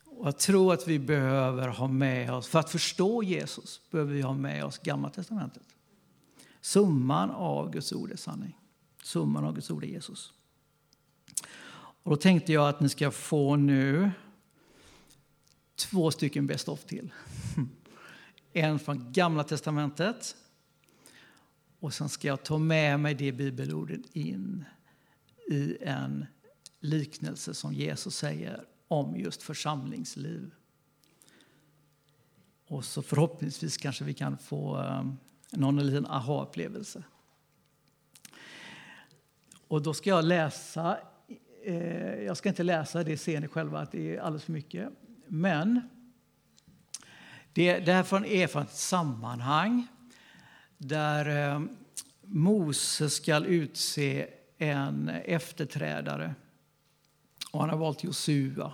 Och jag tror att vi behöver ha med oss, för att förstå Jesus, behöver vi ha med oss Gamla Testamentet. Summan av Guds ord är sanning. Summan av Guds ord är Jesus. Och då tänkte jag att ni ska få nu två stycken Best of till. En från Gamla Testamentet och sen ska jag ta med mig det bibelordet in i en liknelse som Jesus säger om just församlingsliv. Och så förhoppningsvis kanske vi kan få eh, någon liten aha-upplevelse. Och då ska jag läsa, eh, jag ska inte läsa, det ser ni själva att det är alldeles för mycket. Men det, det här är från e ett sammanhang där eh, Mose ska utse en efterträdare. Och han har valt Josua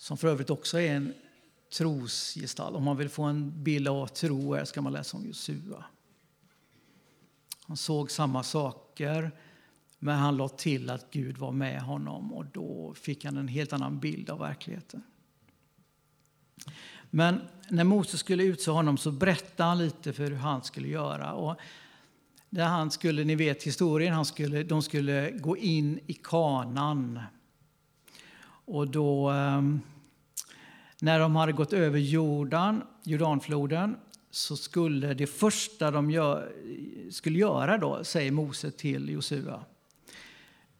som för övrigt också är en trosgestalt. Om man vill få en bild av vad tro är ska man läsa om Josua. Han såg samma saker, men han lade till att Gud var med honom och då fick han en helt annan bild av verkligheten. Men när Moses skulle utse honom så berättade han lite för hur han skulle göra. Och där han skulle, ni vet historien, han skulle, de skulle gå in i kanan. Och då, ehm, när de hade gått över Jordan, Jordanfloden så skulle det första de gör, skulle göra, då, säger Mose till Josua,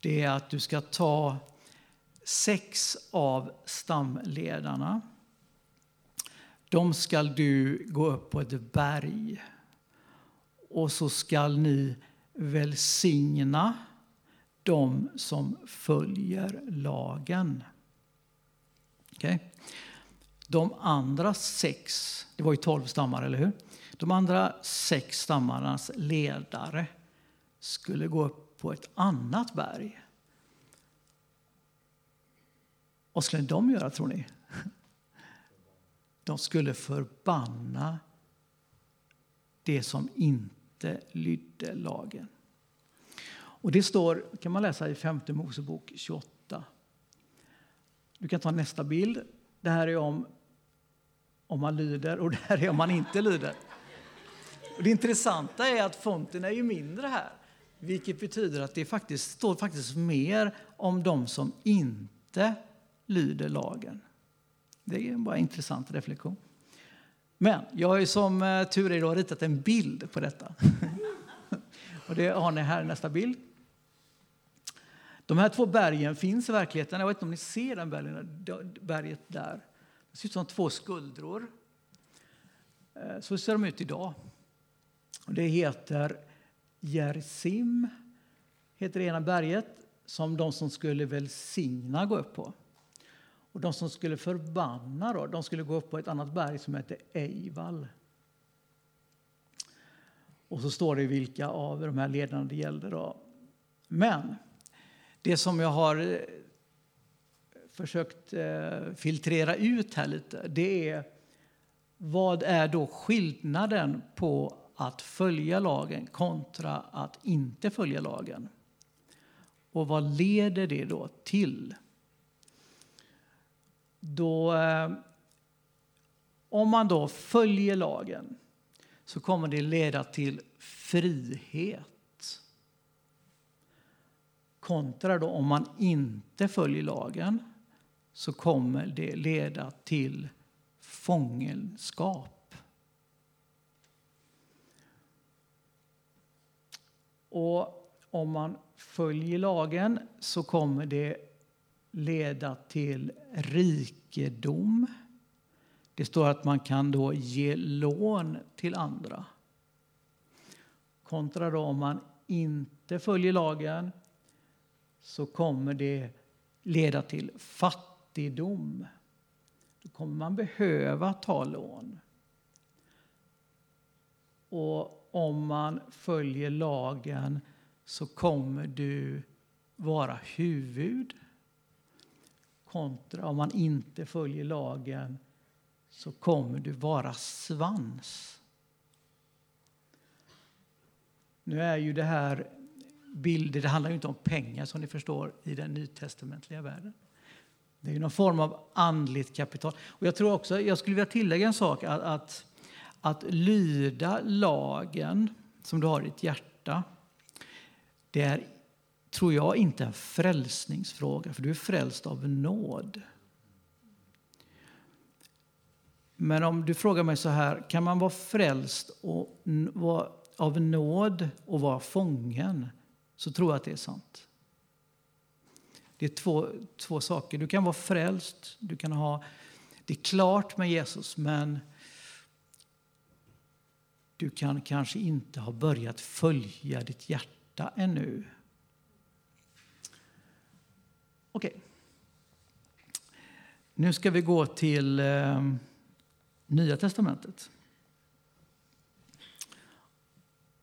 det är att du ska ta sex av stamledarna. De ska du gå upp på ett berg och så skall ni välsigna de som följer lagen. Okay. De andra sex, det var ju tolv stammar, eller hur? De andra sex stammarnas ledare skulle gå upp på ett annat berg. Vad skulle de göra, tror ni? de skulle förbanna det som inte lydde lagen. Och det står, kan man läsa i femte Mosebok 28. Du kan ta nästa bild. Det här är om, om man lyder och det här är om man inte lyder. Och det intressanta är att fonten är ju mindre här. Vilket betyder att det faktiskt står faktiskt mer om de som inte lyder lagen. Det är bara en intressant reflektion. Men jag har ju som eh, tur är ritat en bild på detta. Och det har ni här i nästa bild. De här två bergen finns i verkligheten. Jag vet inte om ni ser den bergen, berget där. Det ser ut som två skuldror. Eh, så ser de ut idag. Och det heter Jersim, heter det ena berget, som de som skulle välsigna gå upp på. Och de som skulle förbanna då, de skulle gå upp på ett annat berg som heter Eival. Och så står det vilka av de här ledarna det gällde. Då. Men det som jag har eh, försökt eh, filtrera ut här lite, det är vad är då skillnaden på att följa lagen kontra att inte följa lagen? Och vad leder det då till? Då, eh, om man då följer lagen så kommer det leda till frihet. Kontra då om man inte följer lagen så kommer det leda till fångenskap. Och om man följer lagen så kommer det leda till rikedom. Det står att man kan då ge lån till andra. Kontra då om man inte följer lagen så kommer det leda till fattigdom. Då kommer man behöva ta lån. Och om man följer lagen så kommer du vara huvud. Kontra om man inte följer lagen så kommer du vara svans. Nu är ju det här bilder, det handlar ju inte om pengar som ni förstår i den nytestamentliga världen. Det är ju någon form av andligt kapital. Och jag tror också, jag skulle vilja tillägga en sak, att, att, att lyda lagen som du har i ditt hjärta, det är, tror jag, inte en frälsningsfråga, för du är frälst av nåd. Men om du frågar mig så här, kan man vara frälst och av nåd och vara fången? Så tror jag att det är sant. Det är två, två saker. Du kan vara frälst, du kan ha det är klart med Jesus, men du kan kanske inte ha börjat följa ditt hjärta ännu. Okej. Nu ska vi gå till eh, Nya testamentet.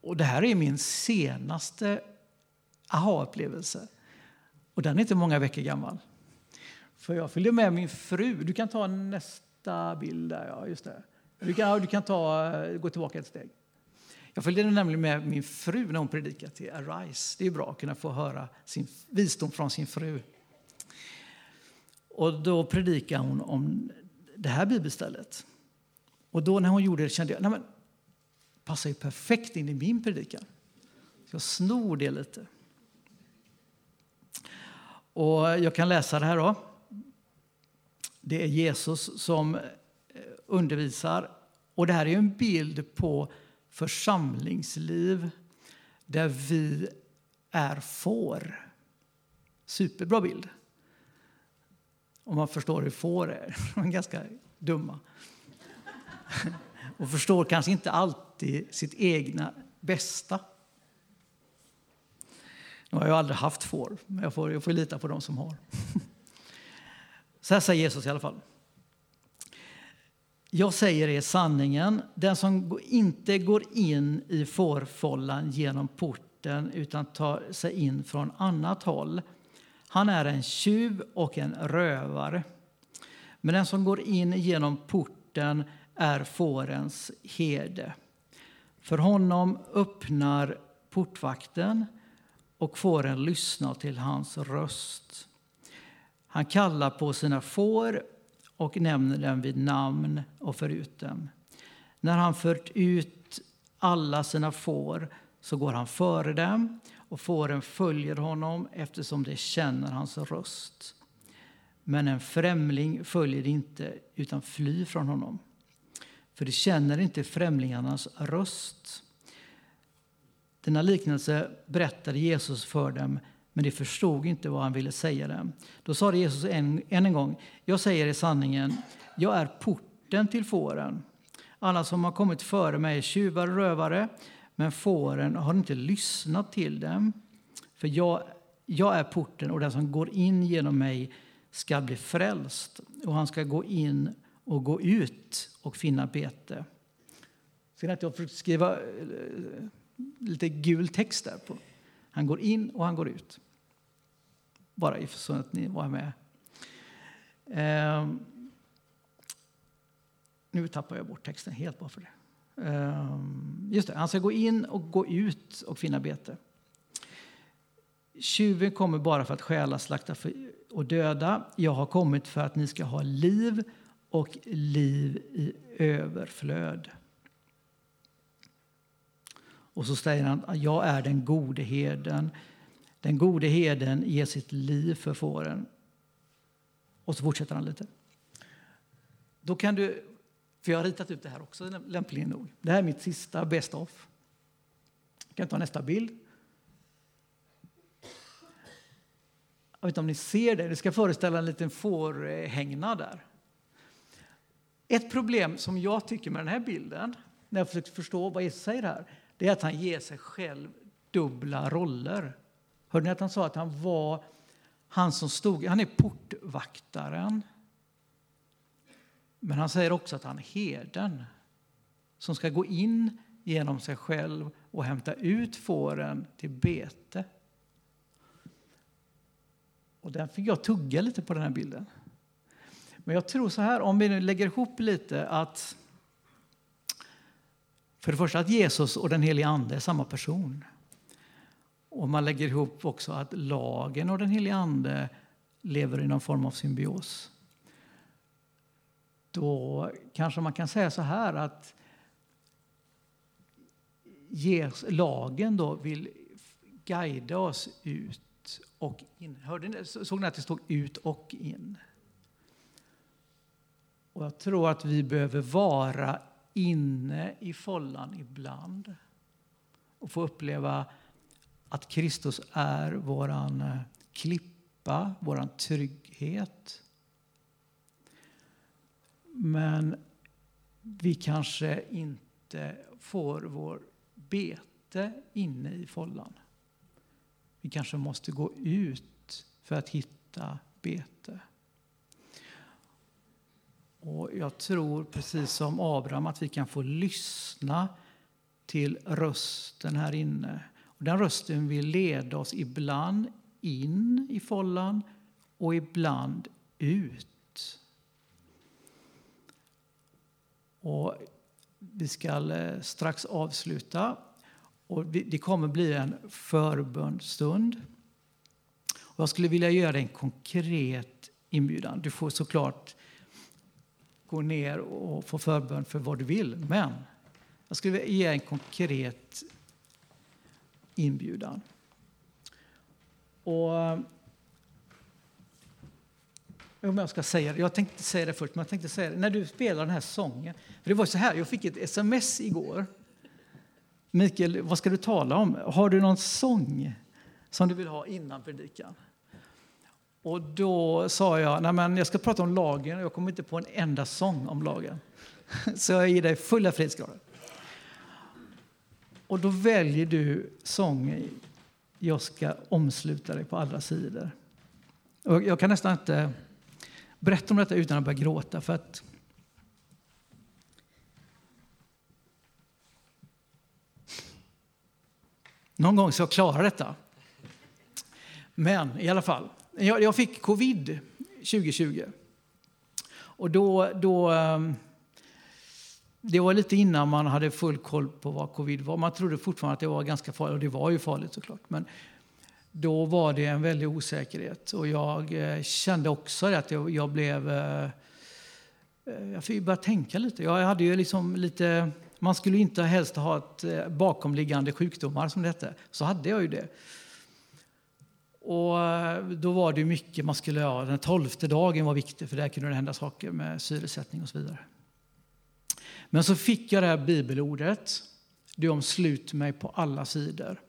Och det här är min senaste aha-upplevelse. Och den är inte många veckor gammal. För jag följde med min fru. Du kan ta nästa bild där, ja just det. Du kan, du kan ta, eh, gå tillbaka ett steg. Jag följde nämligen med min fru när hon predikade till Arise. Det är bra att kunna få höra sin visdom från sin fru. Och då predikade hon om det här bibelstället. Och då när hon gjorde det kände jag, att det passar ju perfekt in i min predikan. Så jag snor det lite. Och jag kan läsa det här då. Det är Jesus som undervisar. Och det här är en bild på församlingsliv där vi är får. Superbra bild. Om man förstår hur får är. De är ganska dumma. Och förstår kanske inte alltid sitt egna bästa. Nu har jag aldrig haft får, men jag får, jag får lita på dem som har. Så här säger Jesus i alla fall. Jag säger er sanningen, den som inte går in i fårfållan genom porten utan tar sig in från annat håll, han är en tjuv och en rövare. Men den som går in genom porten är fårens herde. För honom öppnar portvakten och fåren lyssnar till hans röst. Han kallar på sina får och nämner dem vid namn och för ut dem. När han fört ut alla sina får så går han före dem och fåren följer honom eftersom de känner hans röst. Men en främling följer inte utan flyr från honom. För de känner inte främlingarnas röst. Denna liknelse berättade Jesus för dem, men de förstod inte vad han ville säga dem. Då sade Jesus än, en gång, jag säger i sanningen, jag är porten till fåren. Alla som har kommit före mig är tjuvar och rövare, men fåren har inte lyssnat till dem. För jag, jag är porten och den som går in genom mig ska bli frälst och han ska gå in och gå ut och finna bete. Ser ni att jag har försökt skriva eh, lite gul text där på? Han går in och han går ut. Bara ifrån att ni var med. Eh, nu tappar jag bort texten helt bara för det. Eh, just det, han ska gå in och gå ut och finna bete. Tjuven kommer bara för att stjäla, slakta och döda. Jag har kommit för att ni ska ha liv och liv i överflöd. Och så säger han att jag är den gode herden. Den gode herden ger sitt liv för fåren. Och så fortsätter han lite. Då kan du, för jag har ritat ut det här också lämpligen nog. Det här är mitt sista best of. Jag kan ta nästa bild. Jag vet inte om ni ser det, det ska föreställa en liten fårhägnad där. Ett problem som jag tycker med den här bilden, när jag försöker förstå vad Jesus säger här, det är att han ger sig själv dubbla roller. Hörde ni att han sa att han var han som stod, han är portvaktaren. Men han säger också att han är herden som ska gå in genom sig själv och hämta ut fåren till bete. Och där fick jag tugga lite på den här bilden. Men jag tror så här, om vi nu lägger ihop lite att för det första att Jesus och den helige Ande är samma person. Och man lägger ihop också att lagen och den helige Ande lever i någon form av symbios. Då kanske man kan säga så här att lagen då vill guida oss ut och in. Hörde ni, såg ni att det stod ut och in? Och jag tror att vi behöver vara inne i follan ibland och få uppleva att Kristus är våran eh, klippa, våran trygghet. Men vi kanske inte får vår bete inne i follan. Vi kanske måste gå ut för att hitta bete. Och jag tror, precis som Abraham, att vi kan få lyssna till rösten här inne. Och den rösten vill leda oss ibland in i follan och ibland ut. Och vi ska eh, strax avsluta. Och det kommer bli en förbönstund. Jag skulle vilja göra en konkret inbjudan. Du får såklart gå ner och få förbön för vad du vill. Men jag skulle vilja ge en konkret inbjudan. Och om jag ska säga det. Jag tänkte säga det först, men jag tänkte säga det. När du spelar den här sången. För det var så här, jag fick ett sms igår Mikael, vad ska du tala om? Har du någon sång som du vill ha innan predikan? Och då sa jag, nej men jag ska prata om lagen och jag kommer inte på en enda sång om lagen. Så jag ger dig fulla frihetsgrader. Och då väljer du sången Jag ska omsluta dig på alla sidor. Och jag kan nästan inte berätta om detta utan att börja gråta. För att Någon gång ska jag klara detta. Men i alla fall, jag, jag fick covid 2020. Och då, då, ehm, det var lite innan man hade full koll på vad covid var. Man trodde fortfarande att det var ganska farligt, och det var ju farligt såklart. Men då var det en väldig osäkerhet. Och jag eh, kände också att jag, jag blev... Eh, eh, jag fick börja tänka lite. Jag hade ju liksom lite... Man skulle inte helst ha ett bakomliggande sjukdomar som det hette. Så hade jag ju det. Och då var det mycket man skulle ha. Den tolfte dagen var viktig för där kunde det hända saker med syresättning och så vidare. Men så fick jag det här bibelordet. Du omslut mig på alla sidor.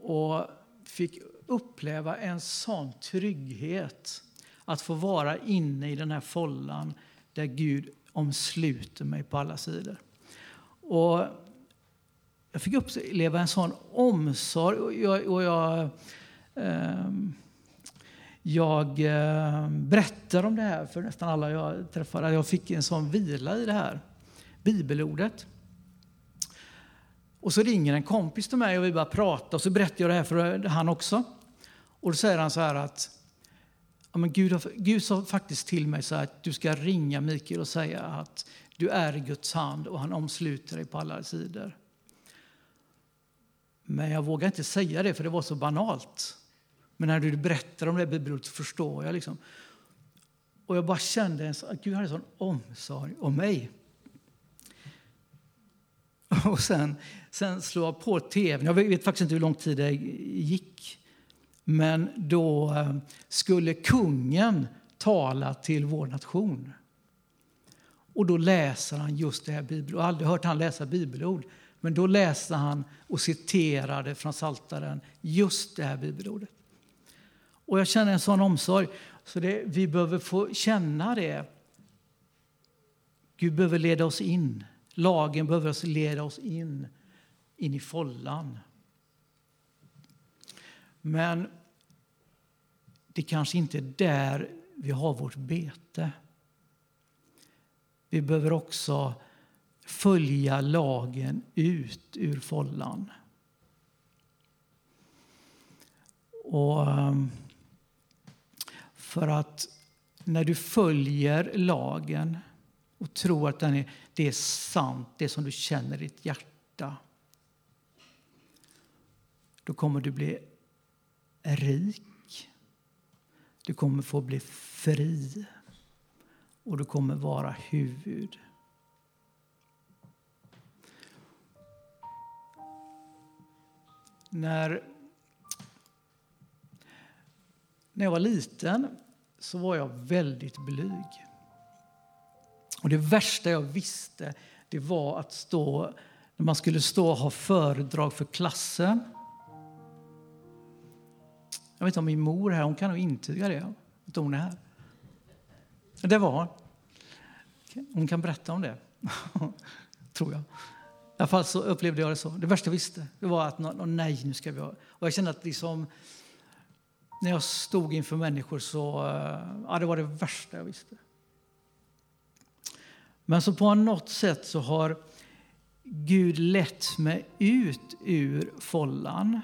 Och fick uppleva en sån trygghet att få vara inne i den här follan där Gud omsluter mig på alla sidor. Och jag fick uppleva en sån omsorg. Och jag, och jag, eh, jag eh, berättar om det här för nästan alla jag träffar. Jag fick en sån vila i det här bibelordet. Och så ringer en kompis till mig och vi börjar prata och så berättar jag det här för han också. Och då säger han så här att ja, men Gud, har, Gud sa faktiskt till mig så här att du ska ringa Mikael och säga att du är i Guds hand och han omsluter dig på alla sidor. Men jag vågar inte säga det för det var så banalt. Men när du berättar om det bibelordet så förstår jag. Liksom. Och jag bara kände att Gud hade en sån omsorg om mig. Och sen, sen slår jag på tvn. Jag vet faktiskt inte hur lång tid det gick. Men då eh, skulle kungen tala till vår nation. Och då läser han just det här bibelordet. Jag har aldrig hört han läsa bibelord. Men då läste han och citerade från Saltaren just det här bibelordet. Och jag känner en sån omsorg. Så det, vi behöver få känna det. Gud behöver leda oss in. Lagen behöver leda oss in, in i follan. Men det kanske inte är där vi har vårt bete. Vi behöver också följa lagen ut ur follan. Och ehm, för att när du följer lagen och tror att den är, det är sant, det som du känner i ditt hjärta då kommer du bli rik. Du kommer få bli fri och du kommer vara huvud. När, när jag var liten så var jag väldigt blyg. Och det värsta jag visste det var att stå, när man skulle stå och ha föredrag för klassen. Jag vet inte om min mor här, hon kan nog intyga det. Att hon är här. Det var hon. Hon kan berätta om det, tror jag. I alla fall så upplevde jag det så. Det värsta jag visste det var att nej, nu ska vi ha... Och jag kände att liksom, när jag stod inför människor så eh, ja, det var det värsta jag visste. Men så på något sätt så har Gud lett mig ut ur follan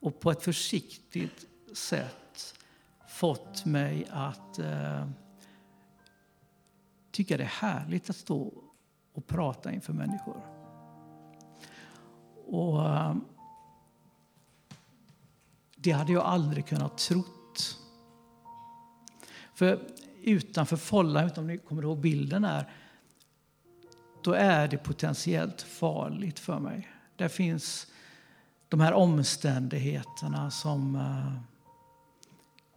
och på ett försiktigt sätt fått mig att eh, tycka det är härligt att stå och prata inför människor. Och eh, det hade jag aldrig kunnat trott. För utanför follan, om ni kommer ihåg bilden här, då är det potentiellt farligt för mig. Där finns de här omständigheterna som eh,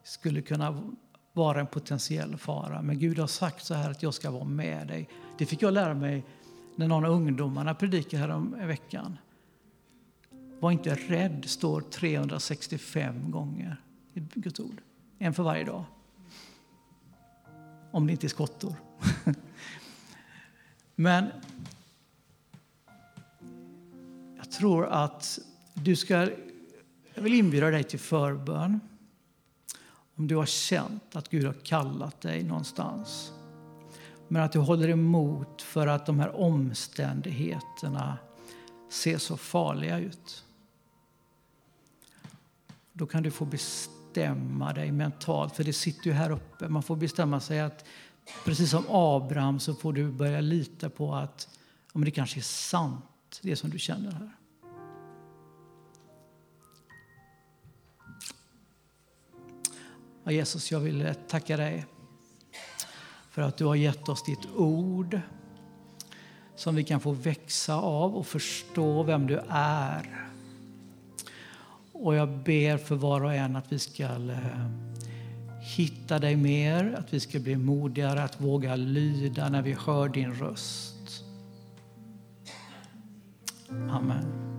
skulle kunna vara en potentiell fara. Men Gud har sagt så här att jag ska vara med dig. Det fick jag lära mig när någon av ungdomarna predikade här om veckan. Var inte rädd, står 365 gånger i Guds ord. En för varje dag. Om det inte är skottor. Men jag tror att du ska... Jag vill inbjuda dig till förbön. Om du har känt att Gud har kallat dig någonstans. Men att du håller emot för att de här omständigheterna ser så farliga ut. Då kan du få bestämma dig mentalt, för det sitter ju här uppe. Man får bestämma sig att precis som Abraham så får du börja lita på att ja, det kanske är sant, det som du känner här. Jesus, jag vill tacka dig för att du har gett oss ditt ord som vi kan få växa av och förstå vem du är. Och jag ber för var och en att vi ska eh, hitta dig mer, att vi ska bli modigare att våga lyda när vi hör din röst. Amen.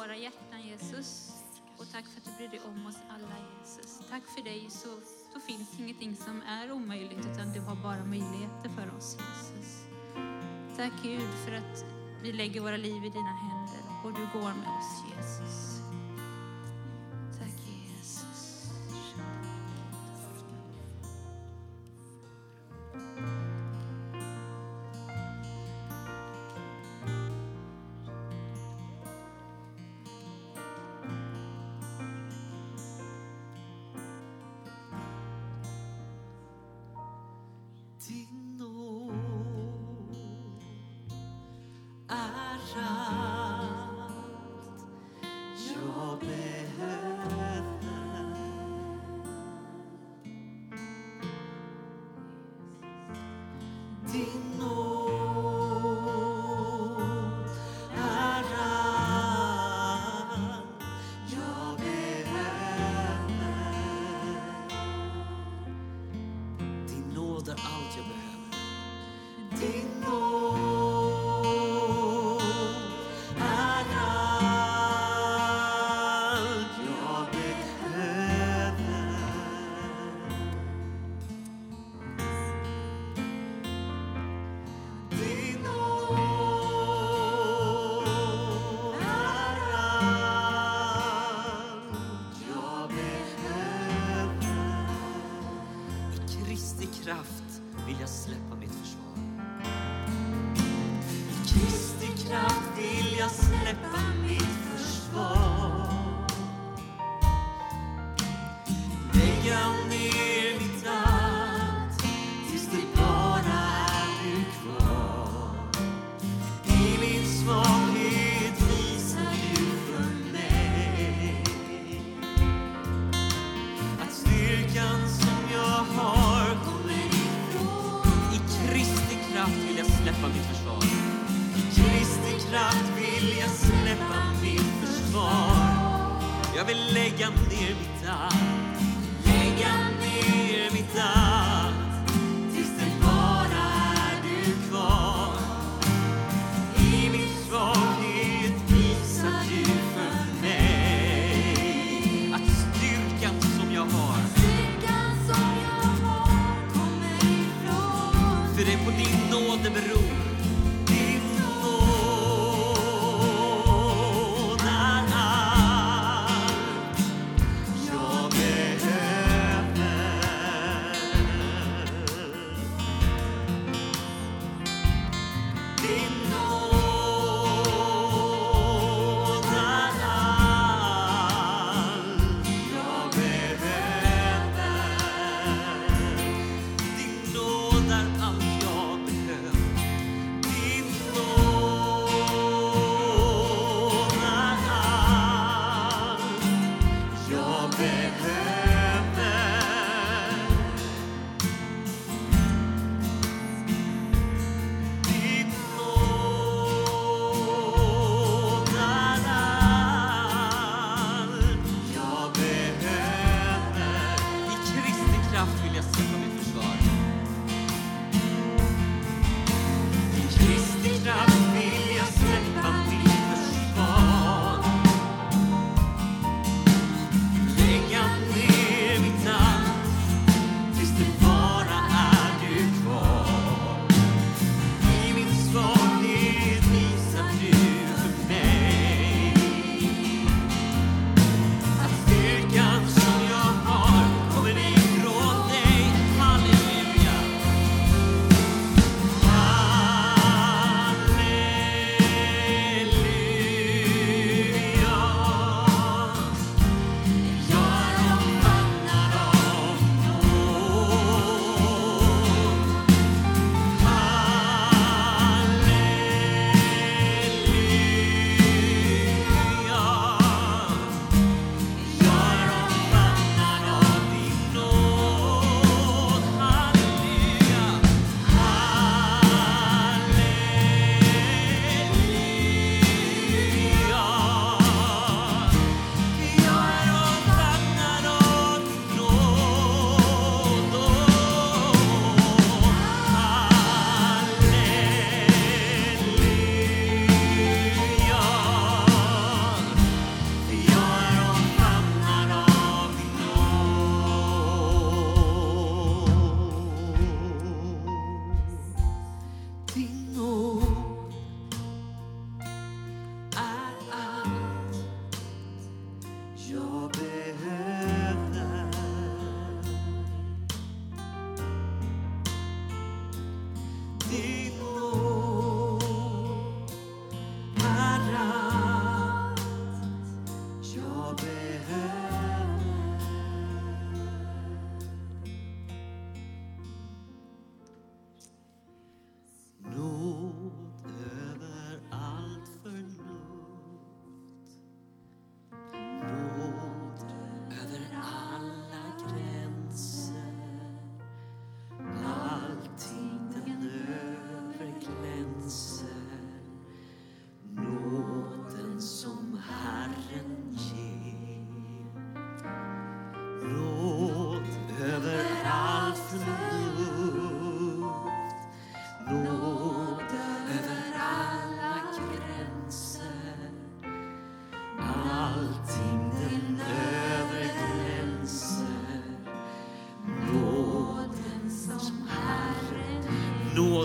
våra hjärtan Jesus. Och tack för att du bryr dig om oss alla Jesus. Tack för dig så, så finns ingenting som är omöjligt utan du har bara möjligheter för oss Jesus. Tack Gud för att vi lägger våra liv i dina händer och du går med oss Jesus. allt jag behöver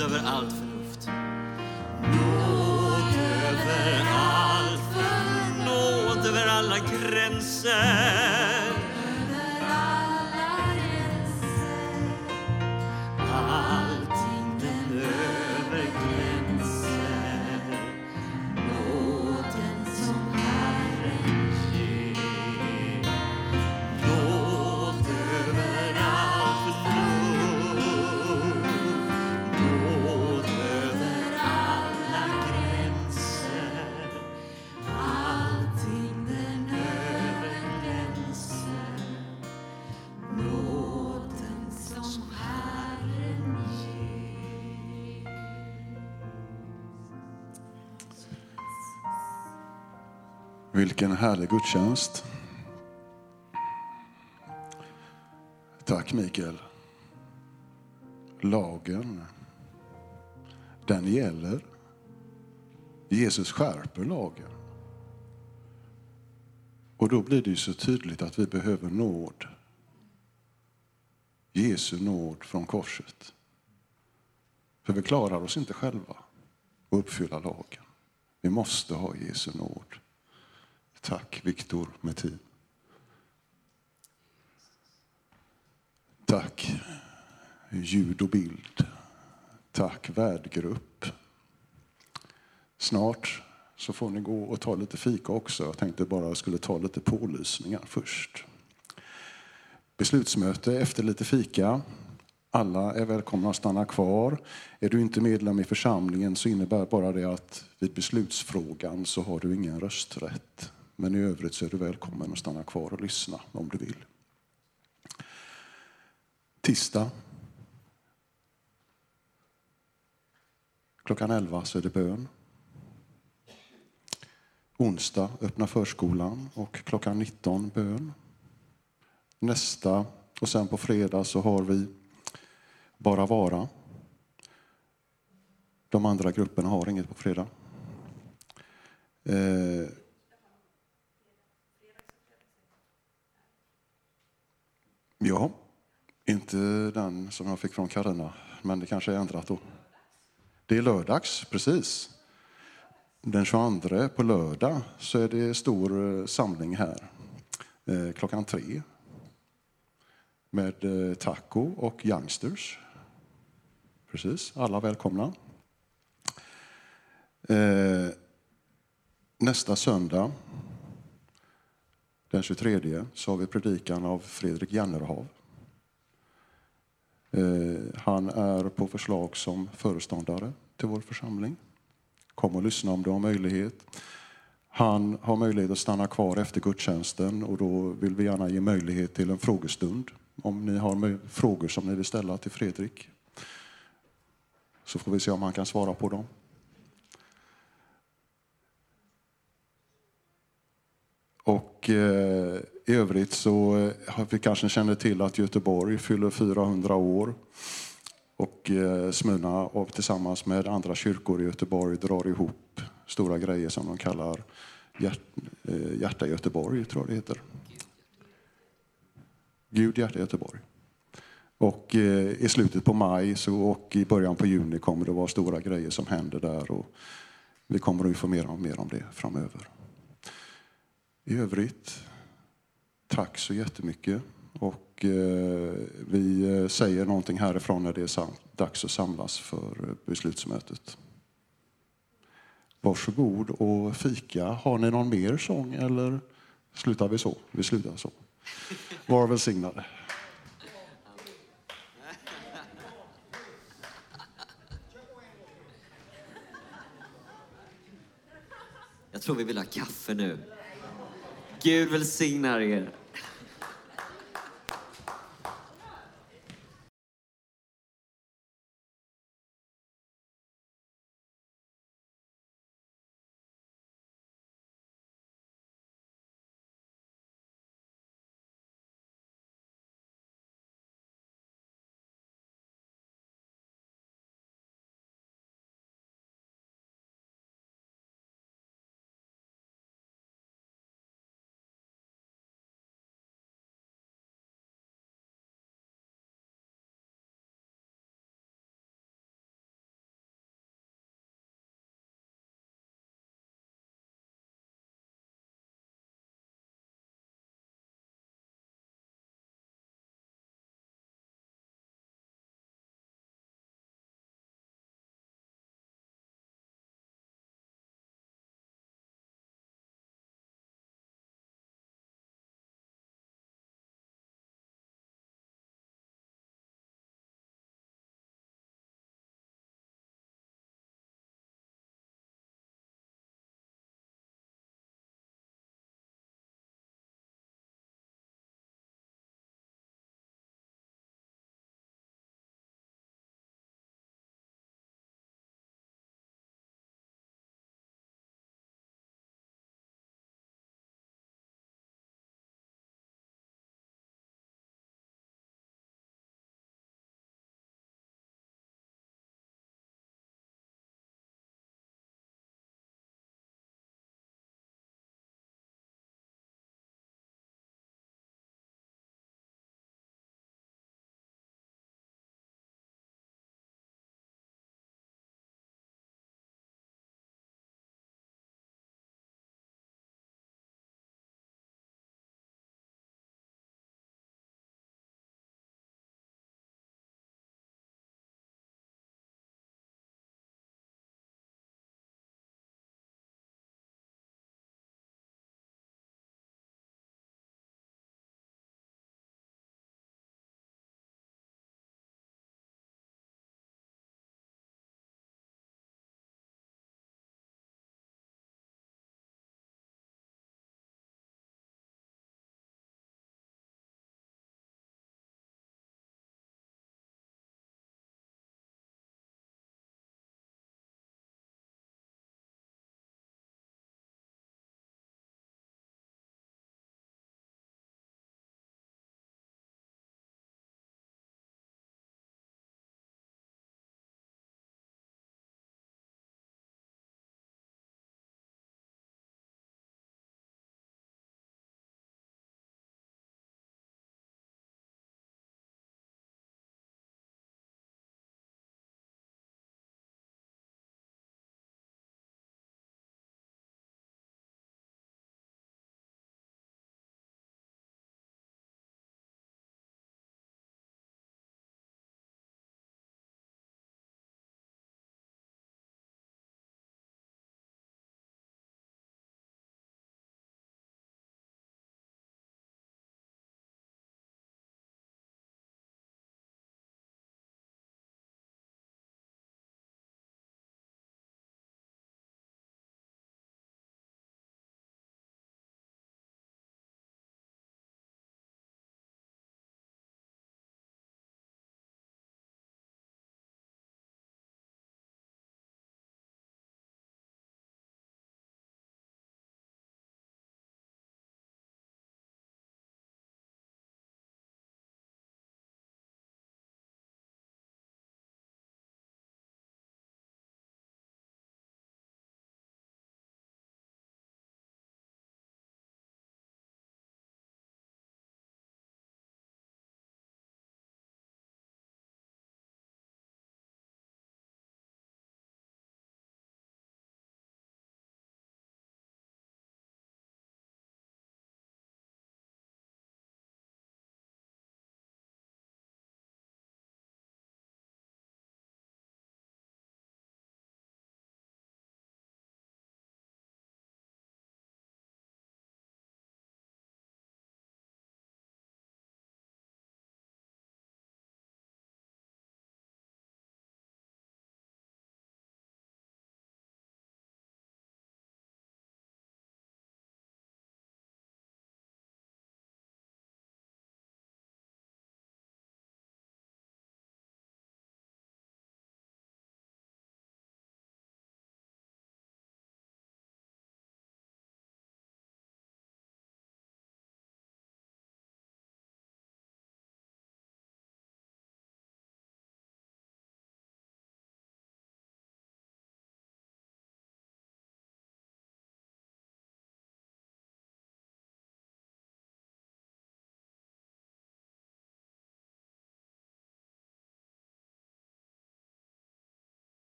överallt Vilken härlig gudstjänst. Tack Mikael. Lagen, den gäller. Jesus skärper lagen. Och då blir det ju så tydligt att vi behöver nåd. Jesu nåd från korset. För vi klarar oss inte själva att uppfylla lagen. Vi måste ha Jesu nåd. Tack Viktor Metin. Tack ljud och bild. Tack värdgrupp. Snart så får ni gå och ta lite fika också. Jag tänkte bara jag skulle ta lite pålysningar först. Beslutsmöte efter lite fika. Alla är välkomna att stanna kvar. Är du inte medlem i församlingen så innebär bara det att vid beslutsfrågan så har du ingen rösträtt. Men i övrigt så är du välkommen att stanna kvar och lyssna om du vill. Tisdag. Klockan 11 så är det bön. Onsdag öppna förskolan och klockan 19 bön. Nästa och sen på fredag så har vi Bara vara. De andra grupperna har inget på fredag. Eh, Ja, inte den som jag fick från Karina, men det kanske är ändrat då. Det är lördags, precis. Den 22 på lördag så är det stor eh, samling här eh, klockan tre med eh, taco och youngsters. Precis, alla välkomna. Eh, nästa söndag den 23 så har vi predikan av Fredrik Jannerhav. Eh, han är på förslag som föreståndare till vår församling. Kom och lyssna om du har möjlighet. Han har möjlighet att stanna kvar efter gudstjänsten och då vill vi gärna ge möjlighet till en frågestund. Om ni har frågor som ni vill ställa till Fredrik så får vi se om han kan svara på dem. Och eh, i övrigt så har vi kanske känner till att Göteborg fyller 400 år. Och eh, Smyrna och tillsammans med andra kyrkor i Göteborg drar ihop stora grejer som de kallar hjärt, eh, Hjärta Göteborg, tror jag det heter. Gud hjärta Göteborg. Och eh, i slutet på maj så, och i början på juni kommer det vara stora grejer som händer där. Och vi kommer att informera mer om det framöver. I övrigt, tack så jättemycket. Och eh, vi eh, säger någonting härifrån när det är sam- dags att samlas för beslutsmötet. Varsågod och fika. Har ni någon mer sång eller slutar vi så? Vi slutar så. Var välsignade. Jag tror vi vill ha kaffe nu. Gud välsignar er.